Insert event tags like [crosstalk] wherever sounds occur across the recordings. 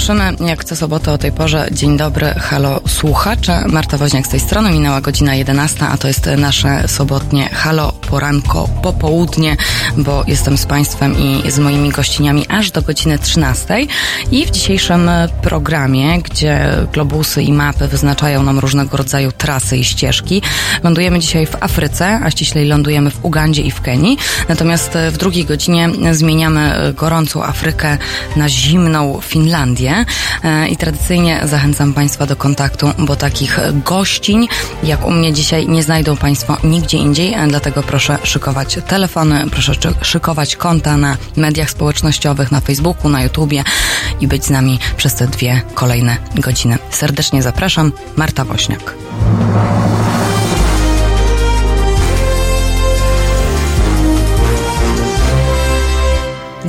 Słyszymy, jak co sobotę o tej porze. Dzień dobry, halo słuchacze. Marta Woźniak z tej strony, minęła godzina 11, a to jest nasze sobotnie halo poranko, popołudnie, bo jestem z Państwem i z moimi gościniami aż do godziny 13. I w dzisiejszym programie, gdzie globusy i mapy wyznaczają nam różnego rodzaju trasy i ścieżki, lądujemy dzisiaj w Afryce, a ściślej lądujemy w Ugandzie i w Kenii. Natomiast w drugiej godzinie zmieniamy gorącą Afrykę na zimną Finlandię i tradycyjnie zachęcam Państwa do kontaktu, bo takich gościń jak u mnie dzisiaj nie znajdą Państwo nigdzie indziej, dlatego proszę szykować telefony, proszę szykować konta na mediach społecznościowych, na Facebooku, na YouTubie i być z nami przez te dwie kolejne godziny. Serdecznie zapraszam, Marta Wośniak.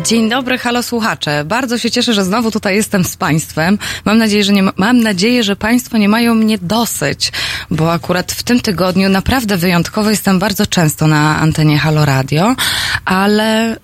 Dzień dobry, halo słuchacze. Bardzo się cieszę, że znowu tutaj jestem z Państwem. Mam nadzieję, że nie ma, mam nadzieję, że Państwo nie mają mnie dosyć, bo akurat w tym tygodniu naprawdę wyjątkowo jestem bardzo często na antenie Halo Radio, ale y,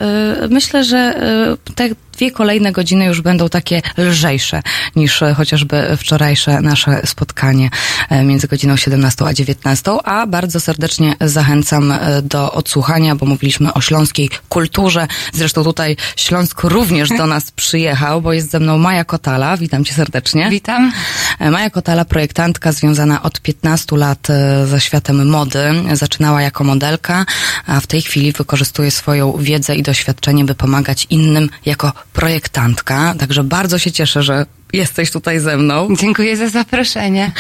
myślę, że y, te dwie kolejne godziny już będą takie lżejsze niż e, chociażby wczorajsze nasze spotkanie e, między godziną 17 a 19, a bardzo serdecznie zachęcam e, do odsłuchania, bo mówiliśmy o śląskiej kulturze. Zresztą tutaj Śląsk również do nas [laughs] przyjechał, bo jest ze mną Maja Kotala. Witam cię serdecznie. Witam. Maja Kotala, projektantka związana od 15 lat ze światem mody. Zaczynała jako modelka, a w tej chwili wykorzystuje swoją wiedzę i doświadczenie, by pomagać innym jako projektantka, także bardzo się cieszę, że jesteś tutaj ze mną. Dziękuję za zaproszenie.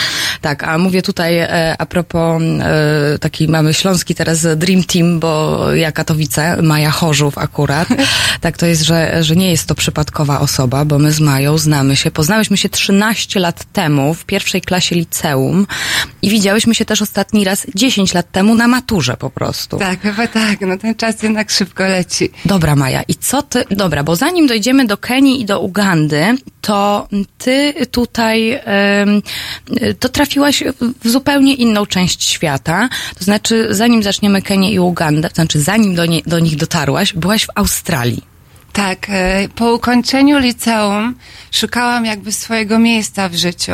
Tak, a mówię tutaj e, a propos e, taki mamy śląski teraz Dream Team, bo ja Katowice, Maja Chorzów akurat. [laughs] tak to jest, że, że nie jest to przypadkowa osoba, bo my z Mają znamy się. Poznałyśmy się 13 lat temu w pierwszej klasie liceum i widziałyśmy się też ostatni raz 10 lat temu na maturze po prostu. Tak, chyba tak. No ten czas jednak szybko leci. Dobra Maja, i co ty... Dobra, bo zanim dojdziemy do Kenii i do Ugandy, to ty tutaj to trafiłaś w zupełnie inną część świata. To znaczy, zanim zaczniemy Kenię i Ugandę, to znaczy zanim do, nie, do nich dotarłaś, byłaś w Australii. Tak, e, po ukończeniu liceum szukałam jakby swojego miejsca w życiu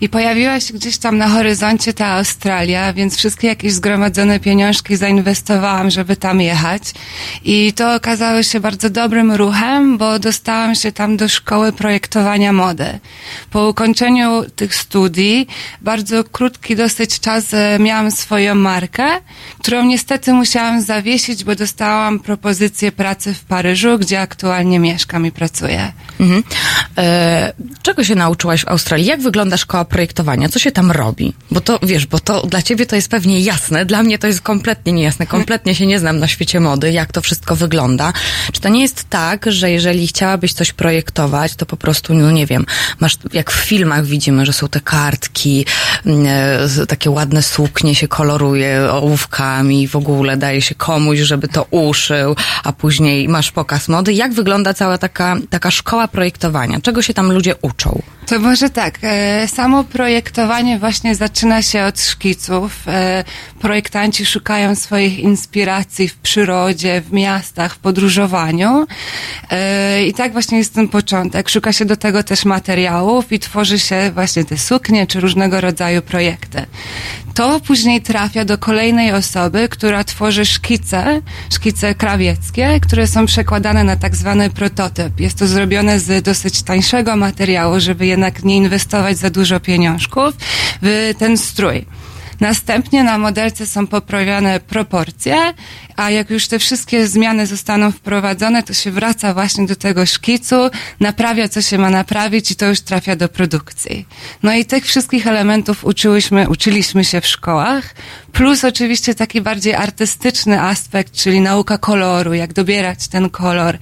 i pojawiła się gdzieś tam na horyzoncie ta Australia, więc wszystkie jakieś zgromadzone pieniążki zainwestowałam, żeby tam jechać i to okazało się bardzo dobrym ruchem, bo dostałam się tam do szkoły projektowania mody. Po ukończeniu tych studii, bardzo krótki dosyć czas e, miałam swoją markę, którą niestety musiałam zawiesić, bo dostałam propozycję pracy w Paryżu, gdzie aktualnie aktualnie mieszkam i pracuję. Mhm. E, czego się nauczyłaś w Australii? Jak wygląda szkoła projektowania? Co się tam robi? Bo to, wiesz, bo to dla ciebie to jest pewnie jasne, dla mnie to jest kompletnie niejasne, kompletnie się nie znam na świecie mody, jak to wszystko wygląda. Czy to nie jest tak, że jeżeli chciałabyś coś projektować, to po prostu, no nie wiem, masz, jak w filmach widzimy, że są te kartki, mm, e, takie ładne suknie się koloruje ołówkami w ogóle daje się komuś, żeby to uszył, a później masz pokaz mody. Jak wygląda cała taka, taka szkoła projektowania? Czego się tam ludzie uczą? To może tak. E, samo projektowanie właśnie zaczyna się od szkiców. E, projektanci szukają swoich inspiracji w przyrodzie, w miastach, w podróżowaniu. E, I tak właśnie jest ten początek. Szuka się do tego też materiałów i tworzy się właśnie te suknie czy różnego rodzaju projekty. To później trafia do kolejnej osoby, która tworzy szkice, szkice krawieckie, które są przekładane na tak zwany prototyp. Jest to zrobione z dosyć tańszego materiału, żeby jednak nie inwestować za dużo pieniążków w ten strój. Następnie na modelce są poprawiane proporcje, a jak już te wszystkie zmiany zostaną wprowadzone, to się wraca właśnie do tego szkicu, naprawia co się ma naprawić i to już trafia do produkcji. No i tych wszystkich elementów uczyłyśmy, uczyliśmy się w szkołach, plus oczywiście taki bardziej artystyczny aspekt, czyli nauka koloru, jak dobierać ten kolor,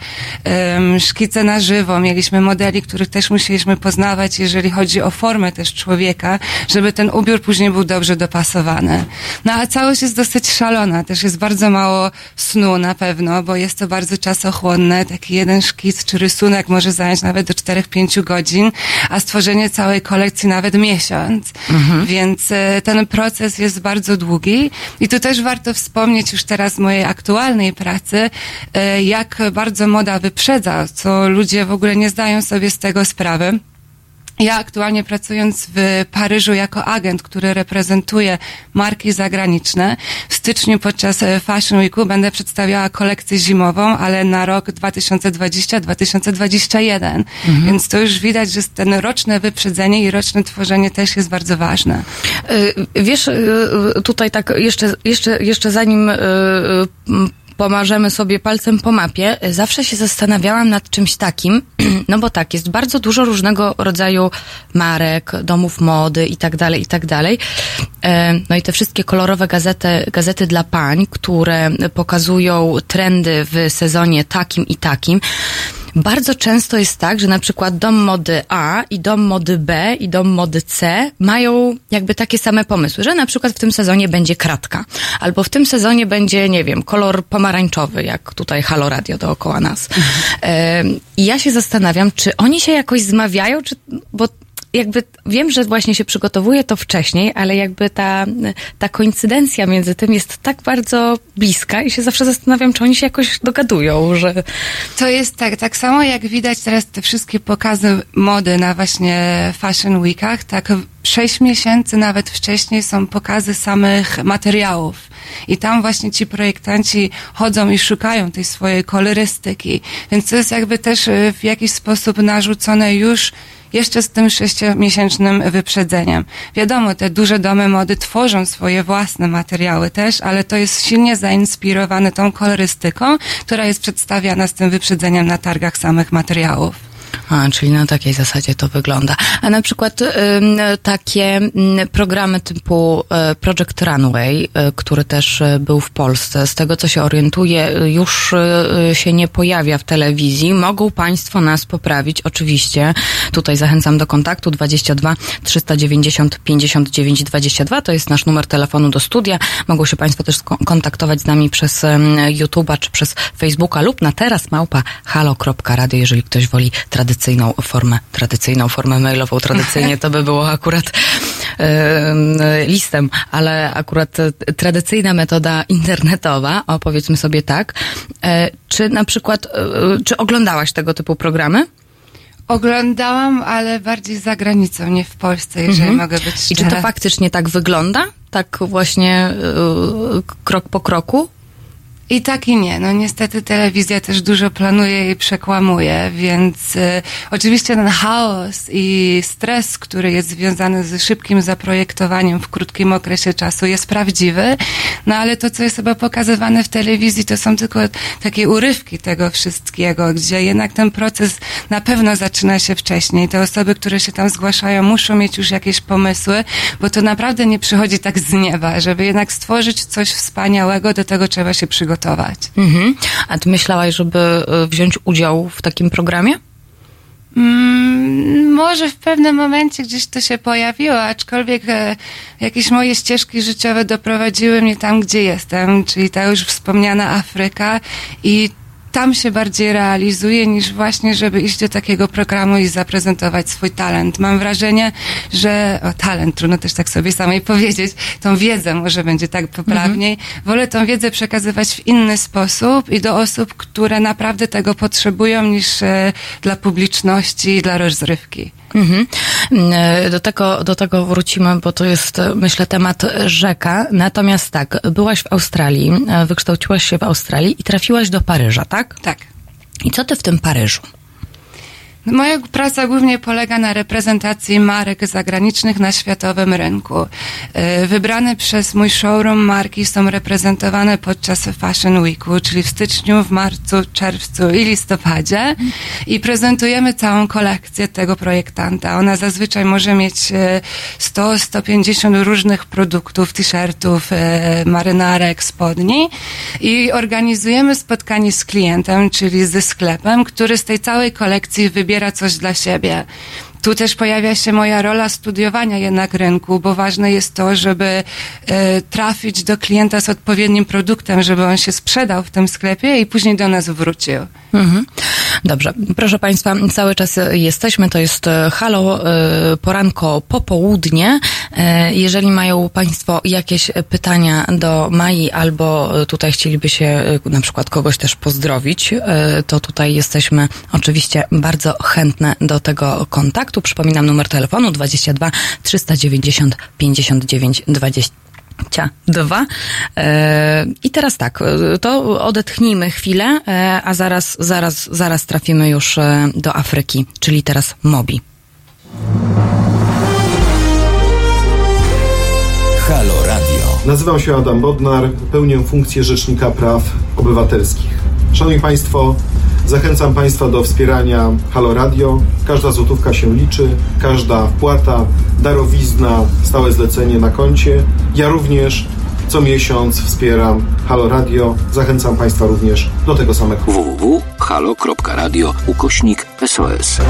um, szkice na żywo, mieliśmy modeli, których też musieliśmy poznawać, jeżeli chodzi o formę też człowieka, żeby ten ubiór później był dobrze dopasowany dopasowane. No a całość jest dosyć szalona, też jest bardzo mało snu na pewno, bo jest to bardzo czasochłonne. Taki jeden szkic czy rysunek może zająć nawet do 4-5 godzin, a stworzenie całej kolekcji nawet miesiąc. Mhm. Więc e, ten proces jest bardzo długi i tu też warto wspomnieć już teraz mojej aktualnej pracy, e, jak bardzo moda wyprzedza, co ludzie w ogóle nie zdają sobie z tego sprawy. Ja aktualnie pracując w Paryżu jako agent, który reprezentuje marki zagraniczne, w styczniu podczas e, Fashion Weeku będę przedstawiała kolekcję zimową, ale na rok 2020-2021. Mhm. Więc to już widać, że ten roczne wyprzedzenie i roczne tworzenie też jest bardzo ważne. E, wiesz, e, tutaj tak jeszcze, jeszcze, jeszcze zanim pomarzemy sobie palcem po mapie, zawsze się zastanawiałam nad czymś takim, [clears throat] no bo tak, jest bardzo dużo różnego rodzaju marek, domów mody i tak dalej, i tak dalej. E, no i te wszystkie kolorowe gazety, gazety dla pań, które pokazują trendy w sezonie takim i takim. Bardzo często jest tak, że na przykład dom mody A i dom mody B i dom mody C mają jakby takie same pomysły, że na przykład w tym sezonie będzie kratka, albo w tym sezonie będzie, nie wiem, kolor pomarańczowy, jak tutaj Halo Radio dookoła nas. Mhm. I ja się zastanawiam, czy oni się jakoś zmawiają, czy, bo jakby wiem, że właśnie się przygotowuje to wcześniej, ale jakby ta, ta koincydencja między tym jest tak bardzo bliska i się zawsze zastanawiam, czy oni się jakoś dogadują, że... To jest tak, tak samo jak widać teraz te wszystkie pokazy mody na właśnie Fashion Weekach, tak sześć miesięcy nawet wcześniej są pokazy samych materiałów. I tam właśnie ci projektanci chodzą i szukają tej swojej kolorystyki. Więc to jest jakby też w jakiś sposób narzucone już jeszcze z tym sześciomiesięcznym wyprzedzeniem. Wiadomo, te duże domy mody tworzą swoje własne materiały też, ale to jest silnie zainspirowane tą kolorystyką, która jest przedstawiana z tym wyprzedzeniem na targach samych materiałów. A, czyli na takiej zasadzie to wygląda. A na przykład y, takie y, programy typu y, Project Runway, y, który też y, był w Polsce, z tego co się orientuję, już się nie pojawia w telewizji. Mogą Państwo nas poprawić, oczywiście. Tutaj zachęcam do kontaktu 22 390 59 22. To jest nasz numer telefonu do studia. Mogą się Państwo też kontaktować z nami przez YouTube'a czy przez Facebooka lub na teraz małpa halo.radio, jeżeli ktoś woli tradycyjnie tradycyjną formę, tradycyjną formę mailową, tradycyjnie to by było akurat e, listem, ale akurat tradycyjna metoda internetowa, o powiedzmy sobie tak. E, czy na przykład, e, czy oglądałaś tego typu programy? Oglądałam, ale bardziej za granicą, nie w Polsce, jeżeli mhm. mogę być szczera. I czy to faktycznie tak wygląda? Tak właśnie krok po kroku? I tak i nie. No niestety telewizja też dużo planuje i przekłamuje, więc y, oczywiście ten chaos i stres, który jest związany z szybkim zaprojektowaniem w krótkim okresie czasu jest prawdziwy, no ale to, co jest chyba pokazywane w telewizji, to są tylko takie urywki tego wszystkiego, gdzie jednak ten proces na pewno zaczyna się wcześniej. Te osoby, które się tam zgłaszają, muszą mieć już jakieś pomysły, bo to naprawdę nie przychodzi tak z nieba. Żeby jednak stworzyć coś wspaniałego, do tego trzeba się przygotować Mhm. A ty myślałaś, żeby e, wziąć udział w takim programie? Mm, może w pewnym momencie gdzieś to się pojawiło, aczkolwiek e, jakieś moje ścieżki życiowe doprowadziły mnie tam, gdzie jestem, czyli ta już wspomniana Afryka i tam się bardziej realizuje niż właśnie, żeby iść do takiego programu i zaprezentować swój talent. Mam wrażenie, że o talent, trudno też tak sobie samej [laughs] powiedzieć, tą wiedzę może będzie tak poprawniej. Mhm. Wolę tą wiedzę przekazywać w inny sposób i do osób, które naprawdę tego potrzebują niż e, dla publiczności i dla rozrywki. Mhm. E, do, tego, do tego wrócimy, bo to jest, myślę, temat rzeka. Natomiast tak, byłaś w Australii, e, wykształciłaś się w Australii i trafiłaś do Paryża, tak? Tak. I co ty w tym Paryżu? Moja praca głównie polega na reprezentacji marek zagranicznych na światowym rynku. E, wybrane przez mój showroom marki są reprezentowane podczas Fashion Weeku, czyli w styczniu, w marcu, czerwcu i listopadzie i prezentujemy całą kolekcję tego projektanta. Ona zazwyczaj może mieć 100-150 e, różnych produktów, t-shirtów, e, marynarek, spodni i organizujemy spotkanie z klientem, czyli ze sklepem, który z tej całej kolekcji wybiera wybiera coś dla siebie. tu też pojawia się moja rola studiowania jednak rynku, bo ważne jest to, żeby e, trafić do klienta z odpowiednim produktem, żeby on się sprzedał w tym sklepie i później do nas wrócił. Mhm. Dobrze, proszę Państwa, cały czas jesteśmy, to jest e, halo, e, poranko, popołudnie. E, jeżeli mają Państwo jakieś pytania do Mai albo tutaj chcieliby się na przykład kogoś też pozdrowić, to tutaj jesteśmy oczywiście bardzo chętne do tego kontaktu. Przypominam numer telefonu 22 390 59 20. Dwa. E, I teraz tak, e, to odetchnijmy chwilę, e, a zaraz, zaraz, zaraz trafimy już do Afryki, czyli teraz Mobi. Halo Radio. Nazywam się Adam Bodnar, pełnię funkcję Rzecznika Praw Obywatelskich. Szanowni Państwo, Zachęcam Państwa do wspierania Halo Radio. Każda złotówka się liczy, każda wpłata, darowizna, stałe zlecenie na koncie. Ja również co miesiąc wspieram Halo Radio. Zachęcam Państwa również do tego samego. www.halo.radio ukośnik SOS.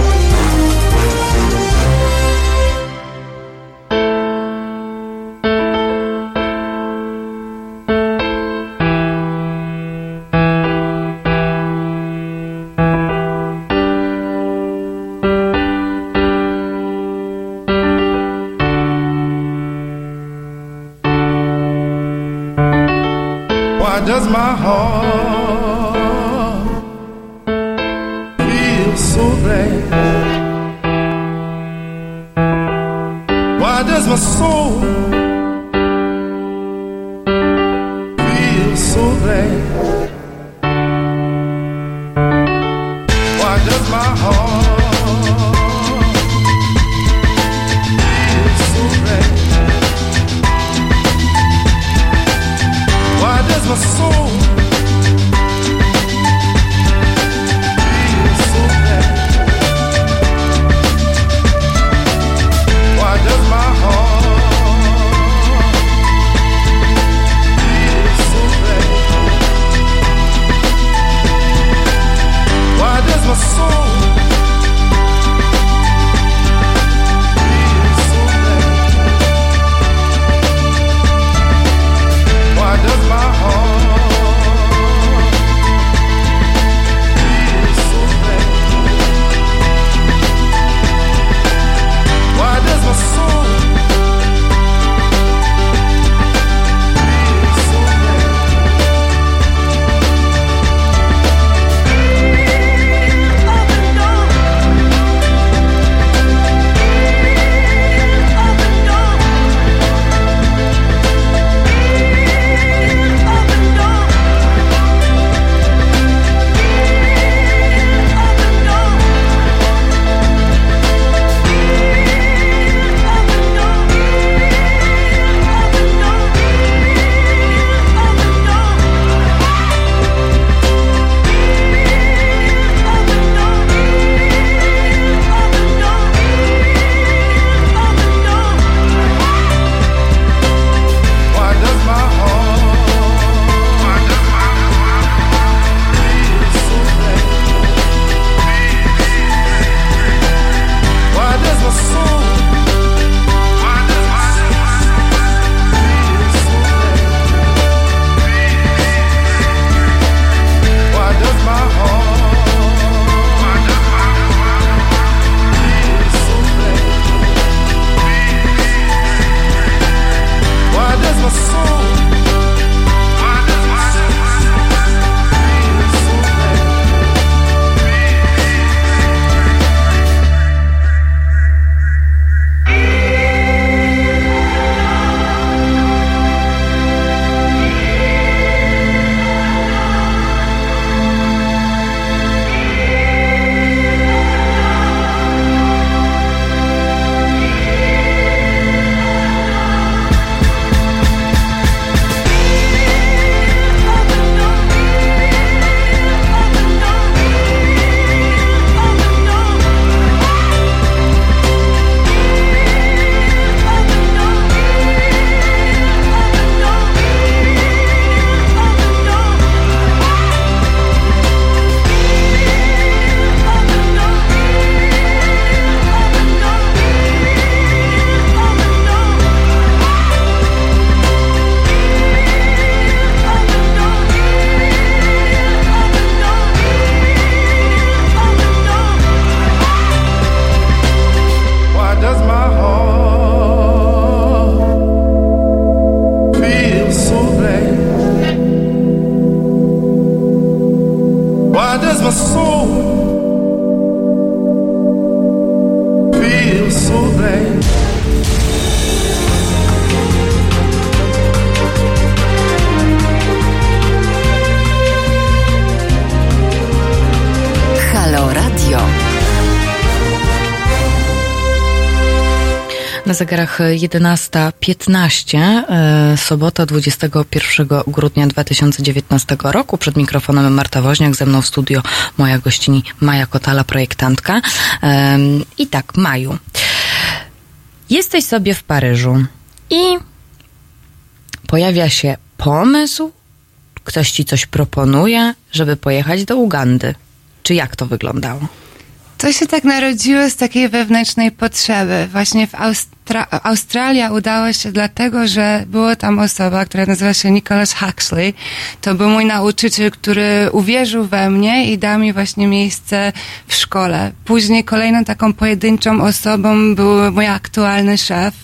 Na zegarach 11.15, e, sobota 21 grudnia 2019 roku. Przed mikrofonem Marta Woźniak, ze mną w studio moja gościni Maja Kotala, projektantka. Em, I tak, Maju. Jesteś sobie w Paryżu i pojawia się pomysł, ktoś ci coś proponuje, żeby pojechać do Ugandy. Czy jak to wyglądało? To się tak narodziło z takiej wewnętrznej potrzeby. Właśnie w Austra- Australia udało się dlatego, że była tam osoba, która nazywa się Nicholas Huxley. To był mój nauczyciel, który uwierzył we mnie i dał mi właśnie miejsce w szkole. Później kolejną taką pojedynczą osobą był mój aktualny szef,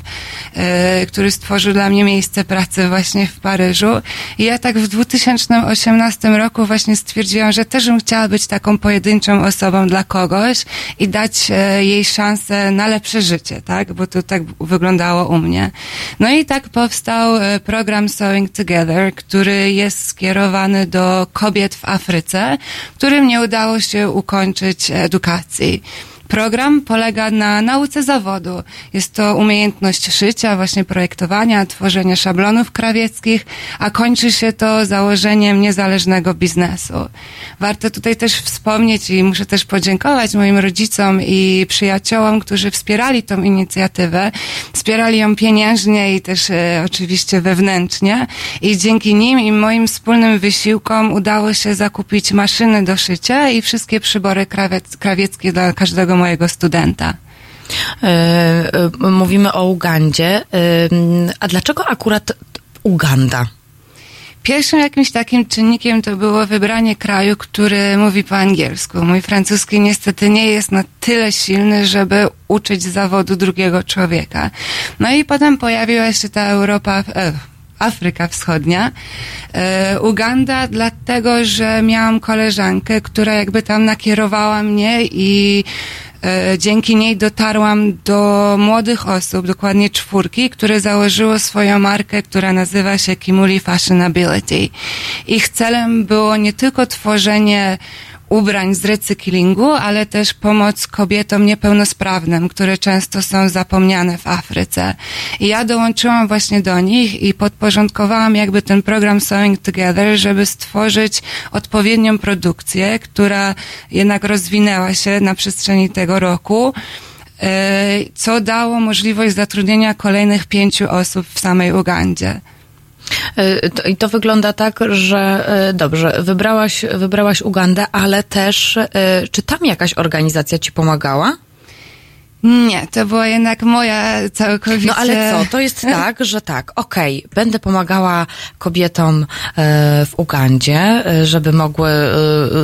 e, który stworzył dla mnie miejsce pracy właśnie w Paryżu. I ja tak w 2018 roku właśnie stwierdziłam, że też bym chciała być taką pojedynczą osobą dla kogoś i dać e, jej szansę na lepsze życie, tak? Bo to tak wyglądało u mnie. No i tak powstał e, program Sewing Together, który jest skierowany do kobiet w Afryce, którym nie udało się ukończyć edukacji. Program polega na nauce zawodu. Jest to umiejętność szycia, właśnie projektowania, tworzenia szablonów krawieckich, a kończy się to założeniem niezależnego biznesu. Warto tutaj też wspomnieć i muszę też podziękować moim rodzicom i przyjaciołom, którzy wspierali tą inicjatywę. Wspierali ją pieniężnie i też e, oczywiście wewnętrznie. I dzięki nim i moim wspólnym wysiłkom udało się zakupić maszyny do szycia i wszystkie przybory krawiec, krawieckie dla każdego mojego studenta. E, e, mówimy o Ugandzie. E, a dlaczego akurat Uganda? Pierwszym jakimś takim czynnikiem to było wybranie kraju, który mówi po angielsku. Mój francuski niestety nie jest na tyle silny, żeby uczyć zawodu drugiego człowieka. No i potem pojawiła się ta Europa, e, Afryka Wschodnia, e, Uganda, dlatego, że miałam koleżankę, która jakby tam nakierowała mnie i dzięki niej dotarłam do młodych osób, dokładnie czwórki, które założyło swoją markę, która nazywa się Kimuli Fashionability. Ich celem było nie tylko tworzenie ubrań z recyklingu, ale też pomoc kobietom niepełnosprawnym, które często są zapomniane w Afryce. I ja dołączyłam właśnie do nich i podporządkowałam jakby ten program Sewing Together, żeby stworzyć odpowiednią produkcję, która jednak rozwinęła się na przestrzeni tego roku e, co dało możliwość zatrudnienia kolejnych pięciu osób w samej Ugandzie. To- I to wygląda tak, że e, dobrze, wybrałaś, wybrałaś Ugandę, ale też e, czy tam jakaś organizacja ci pomagała? Nie, to była jednak moja całkowicie... No ale co, to jest [laughs] tak, że tak, okej, będę pomagała kobietom e, w Ugandzie, e, żeby mogły e,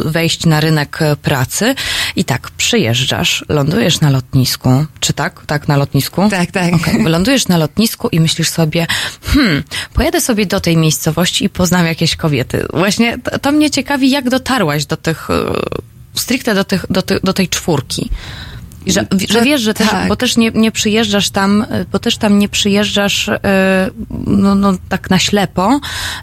wejść na rynek pracy i tak, przyjeżdżasz, lądujesz na lotnisku, czy tak? Tak, na lotnisku? Tak, tak. Okej, lądujesz na lotnisku i myślisz sobie, hmm, pojadę sobie do tej miejscowości i poznam jakieś kobiety. Właśnie to, to mnie ciekawi, jak dotarłaś do tych, stricte do, tych, do, ty, do tej czwórki. I Że, że To wiesz, że też, tak. bo też nie, nie przyjeżdżasz tam, y, bo też tam nie przyjeżdżasz y, no, no, tak na ślepo,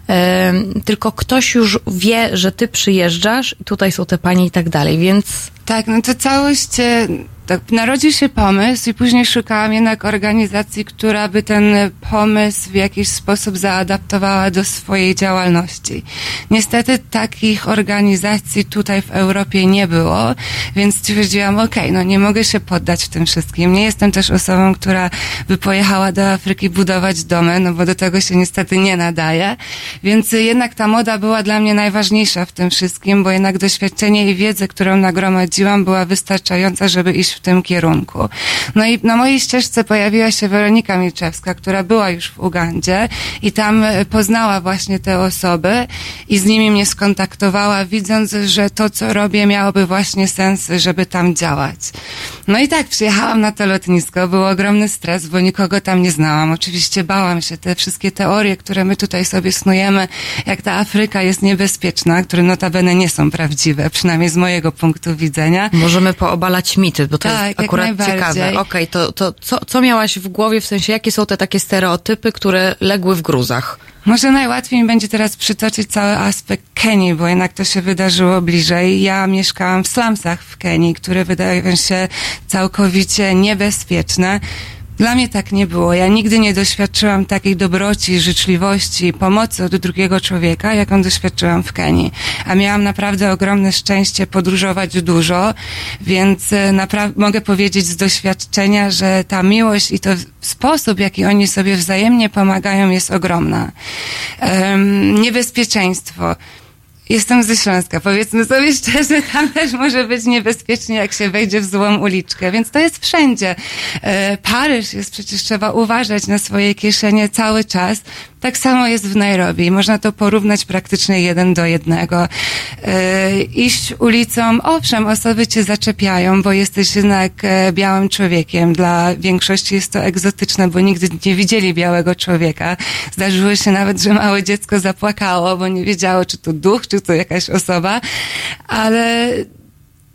y, tylko ktoś już wie, że ty przyjeżdżasz i tutaj są te panie i tak dalej, więc Tak, no to całość, e, tak, narodził się pomysł i później szukałam jednak organizacji, która by ten pomysł w jakiś sposób zaadaptowała do swojej działalności. Niestety takich organizacji tutaj w Europie nie było, więc stwierdziłam, okej, no nie mogę się poddać w tym wszystkim. Nie jestem też osobą, która by pojechała do Afryki budować domy, no bo do tego się niestety nie nadaje. Więc jednak ta moda była dla mnie najważniejsza w tym wszystkim, bo jednak doświadczenie i wiedzę, którą nagromadziłam, była wystarczająca, żeby iść w tym kierunku. No i na mojej ścieżce pojawiła się Weronika Milczewska, która była już w Ugandzie i tam y, poznała właśnie te osoby i z nimi mnie skontaktowała, widząc, że to, co robię, miałoby właśnie sens, żeby tam działać. No i tak, przyjechałam na to lotnisko, był ogromny stres, bo nikogo tam nie znałam. Oczywiście bałam się, te wszystkie teorie, które my tutaj sobie snujemy, jak ta Afryka jest niebezpieczna, które notabene nie są prawdziwe, przynajmniej z mojego punktu widzenia. Możemy poobalać mity, bo to Tak, jest akurat ciekawe. Okej, to, to co, co miałaś w głowie, w sensie jakie są te takie stereotypy, które legły w gruzach? Może najłatwiej mi będzie teraz przytoczyć cały aspekt Kenii, bo jednak to się wydarzyło bliżej. Ja mieszkałam w slumsach w Kenii, które wydają się całkowicie niebezpieczne. Dla mnie tak nie było. Ja nigdy nie doświadczyłam takiej dobroci, życzliwości, pomocy od drugiego człowieka, jaką doświadczyłam w Kenii. A miałam naprawdę ogromne szczęście podróżować dużo, więc e, napra- mogę powiedzieć z doświadczenia, że ta miłość i to sposób, jaki oni sobie wzajemnie pomagają, jest ogromna. Um, niebezpieczeństwo. Jestem ze Śląska, powiedzmy sobie [laughs] szczerze, tam też może być niebezpiecznie, jak się wejdzie w złą uliczkę, więc to jest wszędzie. E, Paryż jest przecież, trzeba uważać na swoje kieszenie cały czas. Tak samo jest w Nairobi. Można to porównać praktycznie jeden do jednego. E, iść ulicą, owszem, osoby cię zaczepiają, bo jesteś jednak e, białym człowiekiem. Dla większości jest to egzotyczne, bo nigdy nie widzieli białego człowieka. Zdarzyło się nawet, że małe dziecko zapłakało, bo nie wiedziało, czy to duch, czy to jakaś osoba, ale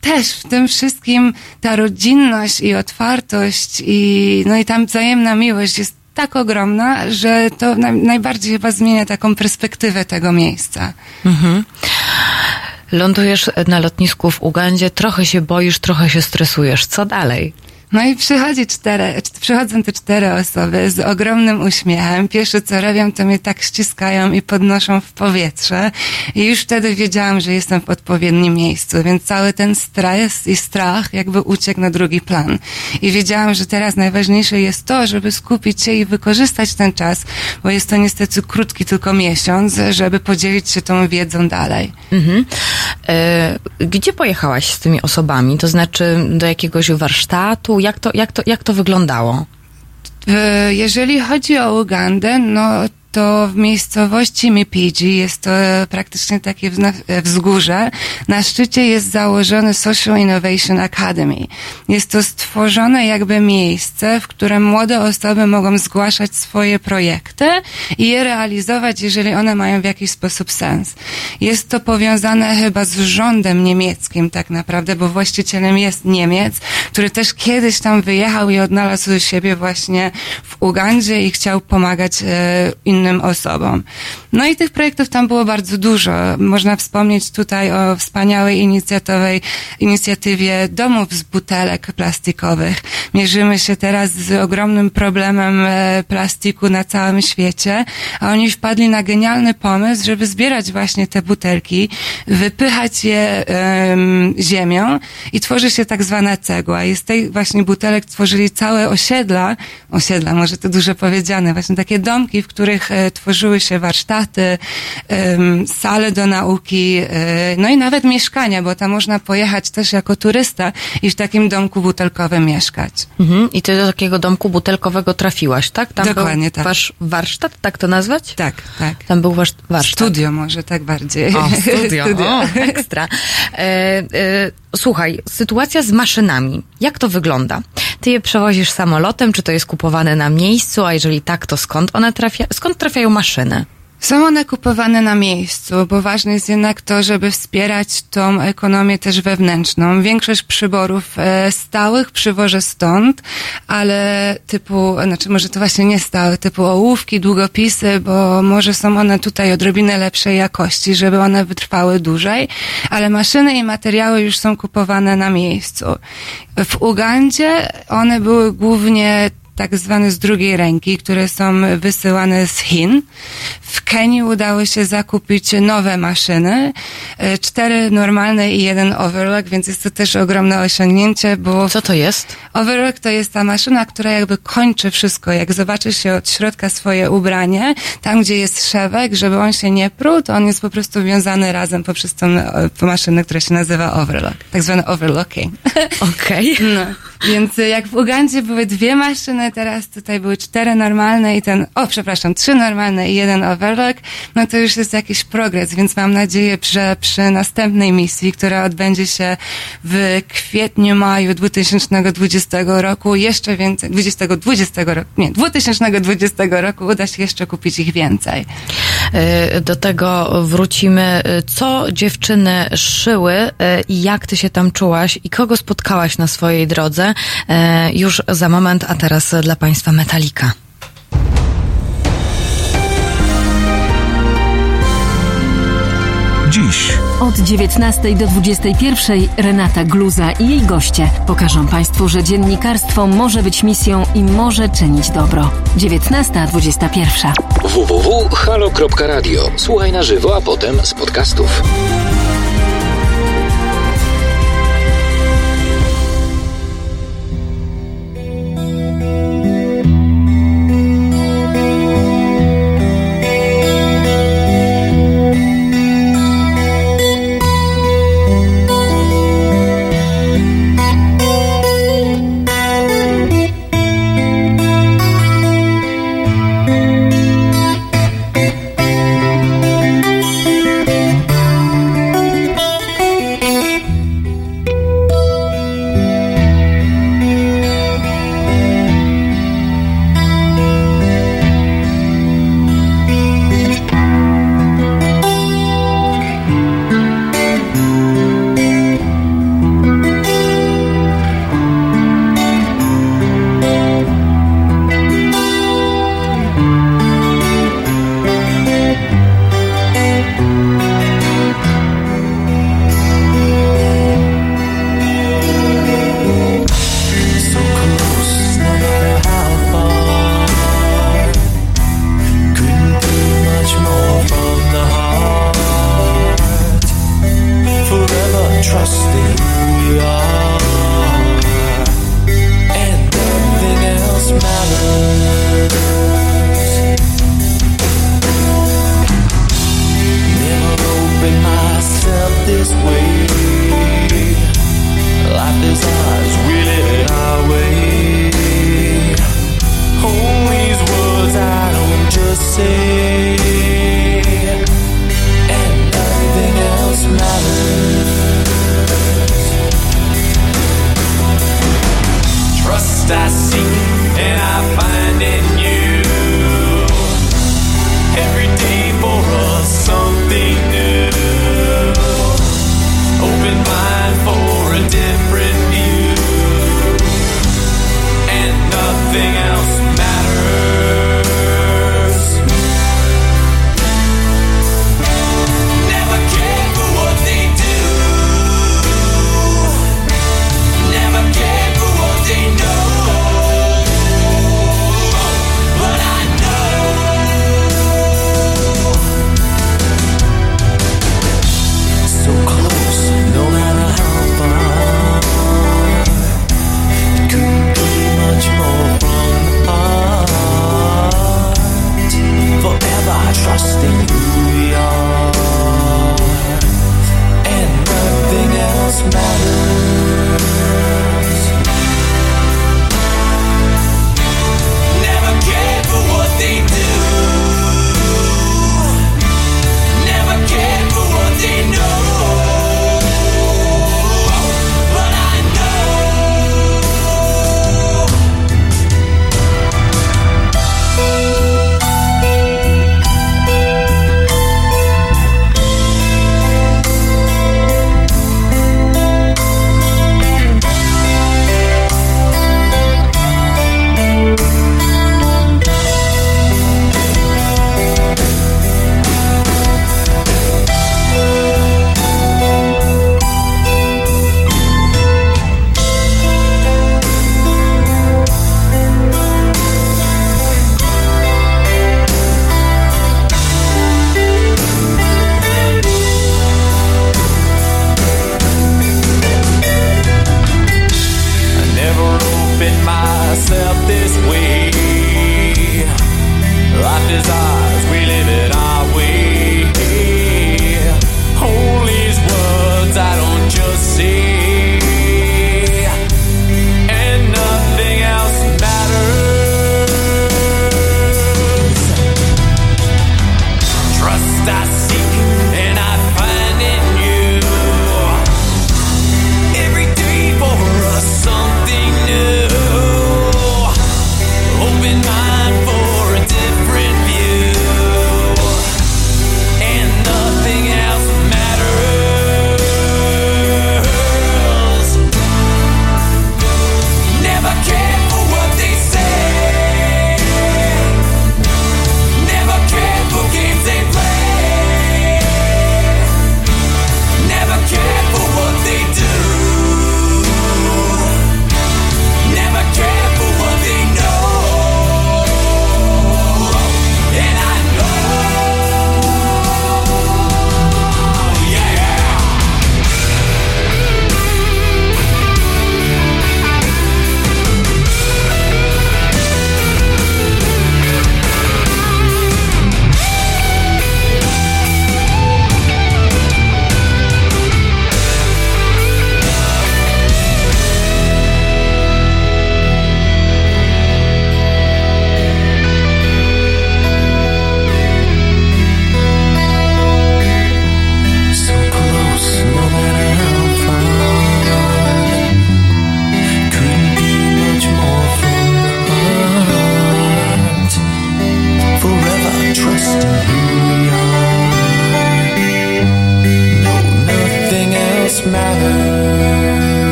też w tym wszystkim ta rodzinność i otwartość i, no i tam wzajemna miłość jest tak ogromna, że to na, najbardziej chyba zmienia taką perspektywę tego miejsca. Lądujesz na lotnisku w Ugandzie, trochę się boisz, trochę się stresujesz. Co dalej? No i przychodzi cztery, przychodzą te cztery osoby z ogromnym uśmiechem. Pierwsze co robią, to mnie tak ściskają i podnoszą w powietrze. I już wtedy wiedziałam, że jestem w odpowiednim miejscu, więc cały ten stres i strach jakby uciekł na drugi plan. I wiedziałam, że teraz najważniejsze jest to, żeby skupić się i wykorzystać ten czas, bo jest to niestety krótki tylko miesiąc, żeby podzielić się tą wiedzą dalej. Mhm. E, gdzie pojechałaś z tymi osobami? To znaczy do jakiegoś warsztatu? Jak to, jak to, jak to wyglądało? E, Jeżeli chodzi o Ugandę, no to w miejscowości Mipiji jest to praktycznie takie wzgórze. Na szczycie jest założony Social Innovation Academy. Jest to stworzone jakby miejsce, w którym młode osoby mogą zgłaszać swoje projekty i je realizować, jeżeli one mają w jakiś sposób sens. Jest to powiązane chyba z rządem niemieckim tak naprawdę, bo właścicielem jest Niemiec, który też kiedyś tam wyjechał i odnalazł siebie właśnie w Ugandzie i chciał pomagać e, innym osobom. No i tych projektów tam było bardzo dużo. Można wspomnieć tutaj o wspaniałej inicjatywie, domów z butelek plastikowych. Mierzymy się teraz z ogromnym problemem e, plastiku na całym świecie, a oni wpadli na genialny pomysł, żeby zbierać właśnie te butelki, wypychać je em, ziemią i tworzy się tak zwana cegła. I z tej właśnie butelek tworzyli całe osiedla, osiedla, może to dużo powiedziane, właśnie takie domki, w których tworzyły się warsztaty, sale do nauki, e, no i nawet mieszkania, bo tam można pojechać też jako turysta i w takim domku butelkowym mieszkać. Mhm. I ty do takiego domku butelkowego trafiłaś, tak? Tam Dokładnie tak. Wasz warsztat, tak to nazwać? Tak, tak. Tam był wasz warsztat. Studio może tak bardziej. O, studio. [laughs] O, ekstra. E, e, słuchaj, sytuacja z maszynami. Jak to wygląda? Ty je przewozisz samolotem, czy to jest kupowane na miejscu, a jeżeli tak, to skąd one trafia, skąd trafiają maszyny? Są one kupowane na miejscu, bo ważne jest jednak to, żeby wspierać tą ekonomię też wewnętrzną. Większość przyborów e, stałych przywożę stąd, ale typu, znaczy może to właśnie nie stałe, typu ołówki, długopisy, bo może są one tutaj odrobinę lepszej jakości, żeby one wytrwały dłużej, ale maszyny i materiały już są kupowane na miejscu. W Ugandzie one były głównie tak zwane z drugiej ręki, które są wysyłane z Chin. W Kenii udało się zakupić nowe maszyny, e, cztery normalne i jeden overlock, więc jest to też ogromne osiągnięcie, bo Co to jest? Overlock to jest ta maszyna, która jakby kończy wszystko. Jak zobaczysz się od środka swoje ubranie, tam gdzie jest szewek, żeby on się nie pruł, to on jest po prostu wiązany razem poprzez tą e, maszynę, która się nazywa overlock. Tak zwany overlocking. [laughs] Okej. No. Więc y, jak w Ugandzie były dwie maszyny, teraz tutaj były cztery normalne i ten, o przepraszam, trzy normalne i jeden overlock, no to już jest jakiś progres, więc mam nadzieję, że przy następnej misji, która odbędzie się w kwietniu, maju 2020 roku, jeszcze więcej, 2020 roku, nie, 2020 roku uda się jeszcze kupić ich więcej. E, Do tego wrócimy. Co dziewczyny szyły e, i jak ty się tam czułaś i kogo spotkałaś na swojej drodze? E, już za moment, a teraz dla Państwa Metalika. Dziś. Od 19 do 21 Renata Gluza i jej goście pokażą Państwu, że dziennikarstwo może być misją i może czynić dobro. 19.21 www.halo.radio. Słuchaj na żywo, a potem z podcastów.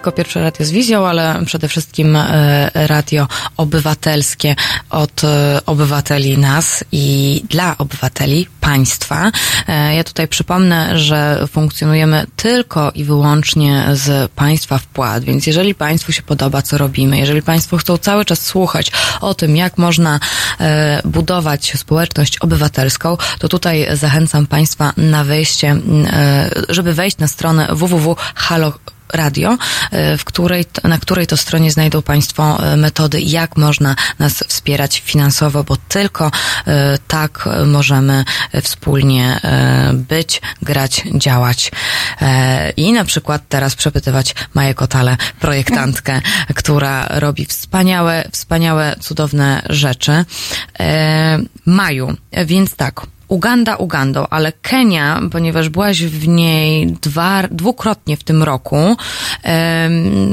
Tylko pierwsze radio z wizją, ale przede wszystkim e, radio obywatelskie od e, obywateli nas i dla obywateli państwa. E, Ja tutaj przypomnę, że funkcjonujemy tylko i wyłącznie z państwa wpłat, więc jeżeli państwu się podoba, co robimy, jeżeli państwo chcą cały czas słuchać o tym, jak można budować społeczność obywatelską, to tutaj zachęcam państwa na wejście, żeby wejść na stronę www.halo radio, e, w której, na której to stronie znajdą Państwo e, metody, jak można nas wspierać finansowo, bo tylko e, tak możemy wspólnie być, grać, działać. I na przykład teraz przepytywać Maję Kotale, projektantkę, [laughs] która robi wspaniałe, wspaniałe, cudowne rzeczy. Maju, więc tak, Uganda Ugandą, ale Kenia, ponieważ byłaś w niej dwa, dwukrotnie w tym roku,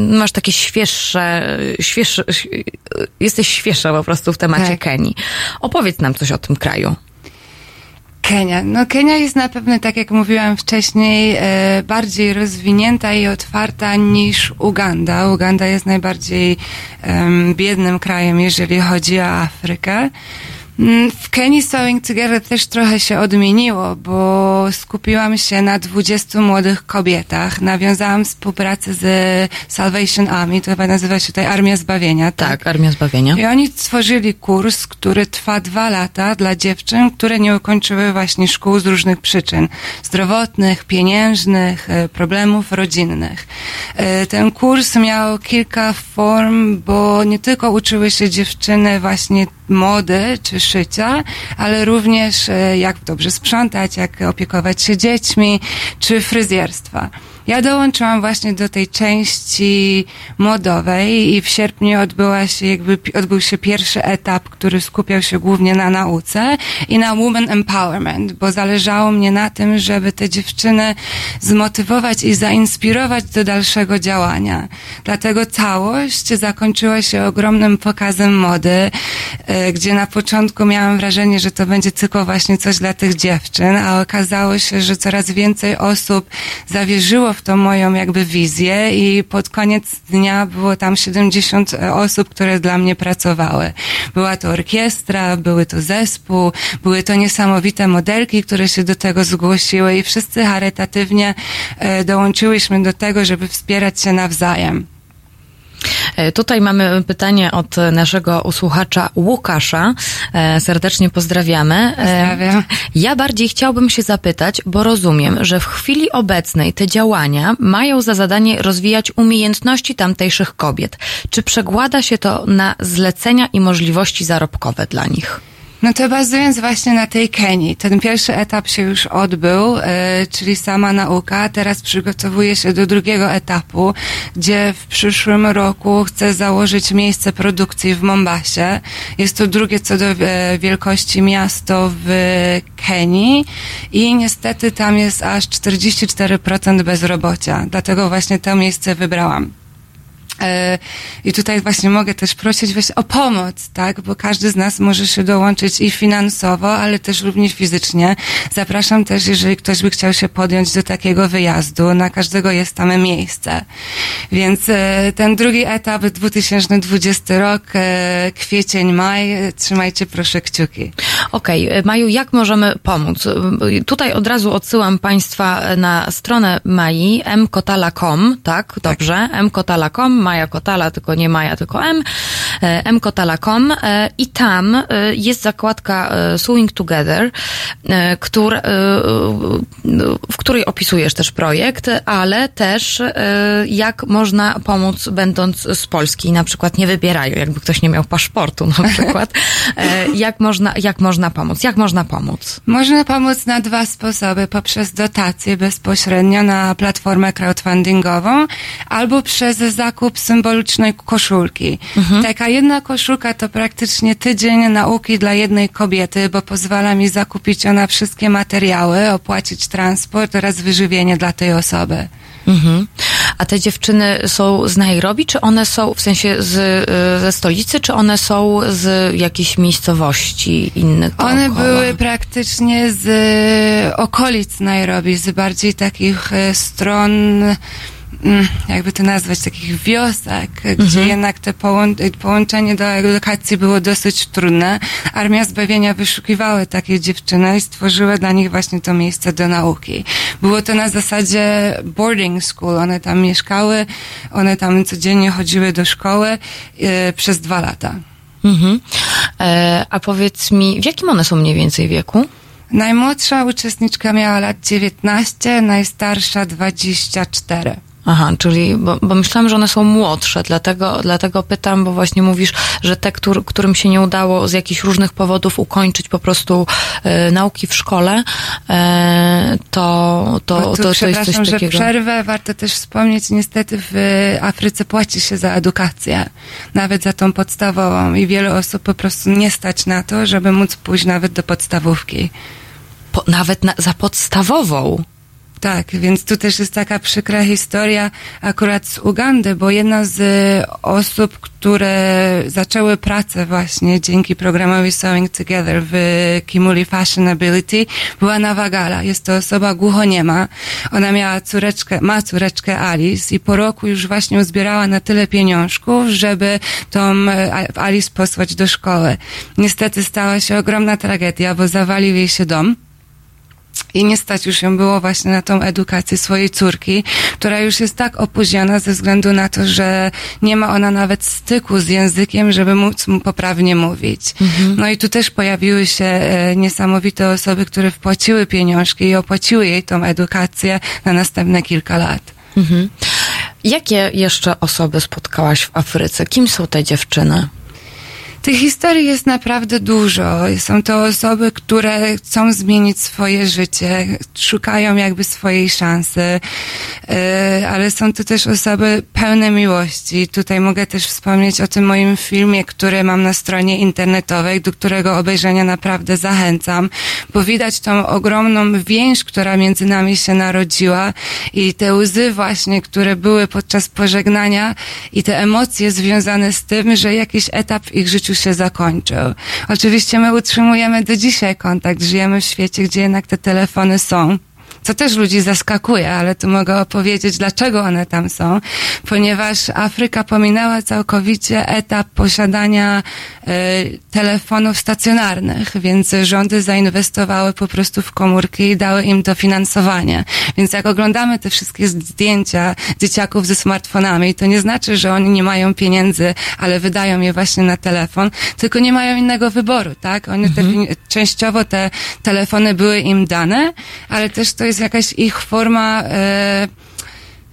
masz takie świeższe, świeższe, jesteś świeższa po prostu w temacie Tak. Kenii. Opowiedz nam coś o tym kraju. Kenia. No Kenia jest na pewno, tak jak mówiłam wcześniej, e, bardziej rozwinięta i otwarta niż Uganda. Uganda jest najbardziej biednym krajem, jeżeli chodzi o Afrykę. Mm, W Kenii Sewing Together też trochę się odmieniło, bo skupiłam się na 20 młodych kobietach. Nawiązałam współpracę z Salvation Army, to chyba nazywa się tutaj Armia Zbawienia. Tak, Armia Zbawienia. I oni stworzyli kurs, który trwa dwa lata dla dziewczyn, które nie ukończyły właśnie szkół z różnych przyczyn. Zdrowotnych, pieniężnych, e, problemów rodzinnych. E, Ten kurs miał kilka form, bo nie tylko uczyły się dziewczyny właśnie mody czy szycia, ale również e, jak dobrze sprzątać, jak opiekować się dziećmi, czy fryzjerstwa. Ja dołączyłam właśnie do tej części modowej i w sierpniu odbyła się, jakby odbył się pierwszy etap, który skupiał się głównie na nauce i na woman empowerment, bo zależało mnie na tym, żeby te dziewczyny zmotywować i zainspirować do dalszego działania. Dlatego całość zakończyła się ogromnym pokazem mody, e, gdzie na początku miałam wrażenie, że to będzie tylko właśnie coś dla tych dziewczyn, a okazało się, że coraz więcej osób zawierzyło w tą moją jakby wizję i pod koniec dnia było tam 70 osób, które dla mnie pracowały. Była to orkiestra, były to zespół, były to niesamowite modelki, które się do tego zgłosiły i wszyscy charytatywnie e, dołączyłyśmy do tego, żeby wspierać się nawzajem. E, Tutaj mamy pytanie od naszego usłuchacza Łukasza. E, Serdecznie pozdrawiamy. E, Pozdrawiam. Ja bardziej chciałbym się zapytać, bo rozumiem, że w chwili obecnej te działania mają za zadanie rozwijać umiejętności tamtejszych kobiet. Czy przekłada się to na zlecenia i możliwości zarobkowe dla nich? No to bazując właśnie na tej Kenii. Ten pierwszy etap się już odbył, e, czyli sama nauka. Teraz przygotowuję się do drugiego etapu, gdzie w przyszłym roku chcę założyć miejsce produkcji w Mombasie. Jest to drugie co do e, wielkości miasto w Kenii i niestety tam jest aż 44% bezrobocia. Dlatego właśnie to miejsce wybrałam. E, I tutaj właśnie mogę też prosić właśnie o pomoc, tak? Bo każdy z nas może się dołączyć i finansowo, ale też również fizycznie. Zapraszam też, jeżeli ktoś by chciał się podjąć do takiego wyjazdu, na każdego jest tam miejsce. Więc e, ten drugi etap, 2020 rok, e, kwiecień, maj, trzymajcie proszę kciuki. Okej, e, Maju, jak możemy pomóc? Tutaj od razu odsyłam Państwa na stronę Mai, mkotala.com, tak? Dobrze, mkotala.com, Maja Kotala, tylko nie Maja, tylko M, mkotala.com e, i tam e, jest zakładka e, Sewing Together, e, e, w której opisujesz też projekt, ale też e, jak można pomóc będąc z Polski, na przykład nie wybierają, jakby ktoś nie miał paszportu na [laughs] przykład, E, jak można, jak można pomóc, jak można pomóc? Można pomóc na dwa sposoby. Poprzez dotacje bezpośrednio na platformę crowdfundingową albo przez zakup symbolicznej koszulki. Taka jedna koszulka to praktycznie tydzień nauki dla jednej kobiety, bo pozwala mi zakupić ona wszystkie materiały, opłacić transport oraz wyżywienie dla tej osoby. Mhm. A te dziewczyny są z Nairobi, czy one są w sensie z, y, ze stolicy, czy one są z jakiejś miejscowości innych? One dookoła? były praktycznie z e, okolic Nairobi, z bardziej takich e, stron, jakby to nazwać, takich wiosek, gdzie jednak te połą- połączenie do edukacji było dosyć trudne. Armia Zbawienia wyszukiwały takie dziewczyny i stworzyły dla nich właśnie to miejsce do nauki. Było to na zasadzie boarding school. One tam mieszkały, one tam codziennie chodziły do szkoły e, przez dwa lata. Mhm. E, a powiedz mi, w jakim one są mniej więcej wieku? Najmłodsza uczestniczka miała lat 19, najstarsza 24. Aha, czyli, bo, bo myślałam, że one są młodsze, dlatego, dlatego pytam, bo właśnie mówisz, że te, któr, którym się nie udało z jakichś różnych powodów ukończyć po prostu e, nauki w szkole, e, to, to, to, tu, to jest coś że takiego. przerwę. Warto też wspomnieć, niestety w Afryce płaci się za edukację. Nawet za tą podstawową. I wiele osób po prostu nie stać na to, żeby móc pójść nawet do podstawówki. Po, nawet na, za podstawową. Tak, więc tu też jest taka przykra historia akurat z Ugandy, bo jedna z osób, które zaczęły pracę właśnie dzięki programowi Sewing Together w Kimuli Fashion Ability była Nawagala. Jest to osoba głuchoniema. Ona miała córeczkę, ma córeczkę Alice i po roku już właśnie uzbierała na tyle pieniążków, żeby tą e, Alice posłać do szkoły. Niestety stała się ogromna tragedia, bo zawalił jej się dom. I nie stać już ją było właśnie na tą edukację swojej córki, która już jest tak opóźniona ze względu na to, że nie ma ona nawet styku z językiem, żeby móc mu poprawnie mówić. No i tu też pojawiły się e, niesamowite osoby, które wpłaciły pieniążki i opłaciły jej tą edukację na następne kilka lat. Mhm. Jakie jeszcze osoby spotkałaś w Afryce? Kim są te dziewczyny? Tych historii jest naprawdę dużo. Są to osoby, które chcą zmienić swoje życie, szukają jakby swojej szansy, yy, ale są to też osoby pełne miłości. Tutaj mogę też wspomnieć o tym moim filmie, który mam na stronie internetowej, do którego obejrzenia naprawdę zachęcam, bo widać tą ogromną więź, która między nami się narodziła i te łzy właśnie, które były podczas pożegnania i te emocje związane z tym, że jakiś etap w ich życiu się zakończył. Oczywiście my utrzymujemy do dzisiaj kontakt, żyjemy w świecie, gdzie jednak te telefony są. Co też ludzi zaskakuje, ale tu mogę opowiedzieć, dlaczego one tam są. Ponieważ Afryka pominęła całkowicie etap posiadania e, telefonów stacjonarnych, więc rządy zainwestowały po prostu w komórki i dały im dofinansowanie. Więc jak oglądamy te wszystkie zdjęcia dzieciaków ze smartfonami, to nie znaczy, że oni nie mają pieniędzy, ale wydają je właśnie na telefon, tylko nie mają innego wyboru, tak? Oni te, częściowo te telefony były im dane, ale też to jest jakaś ich forma e,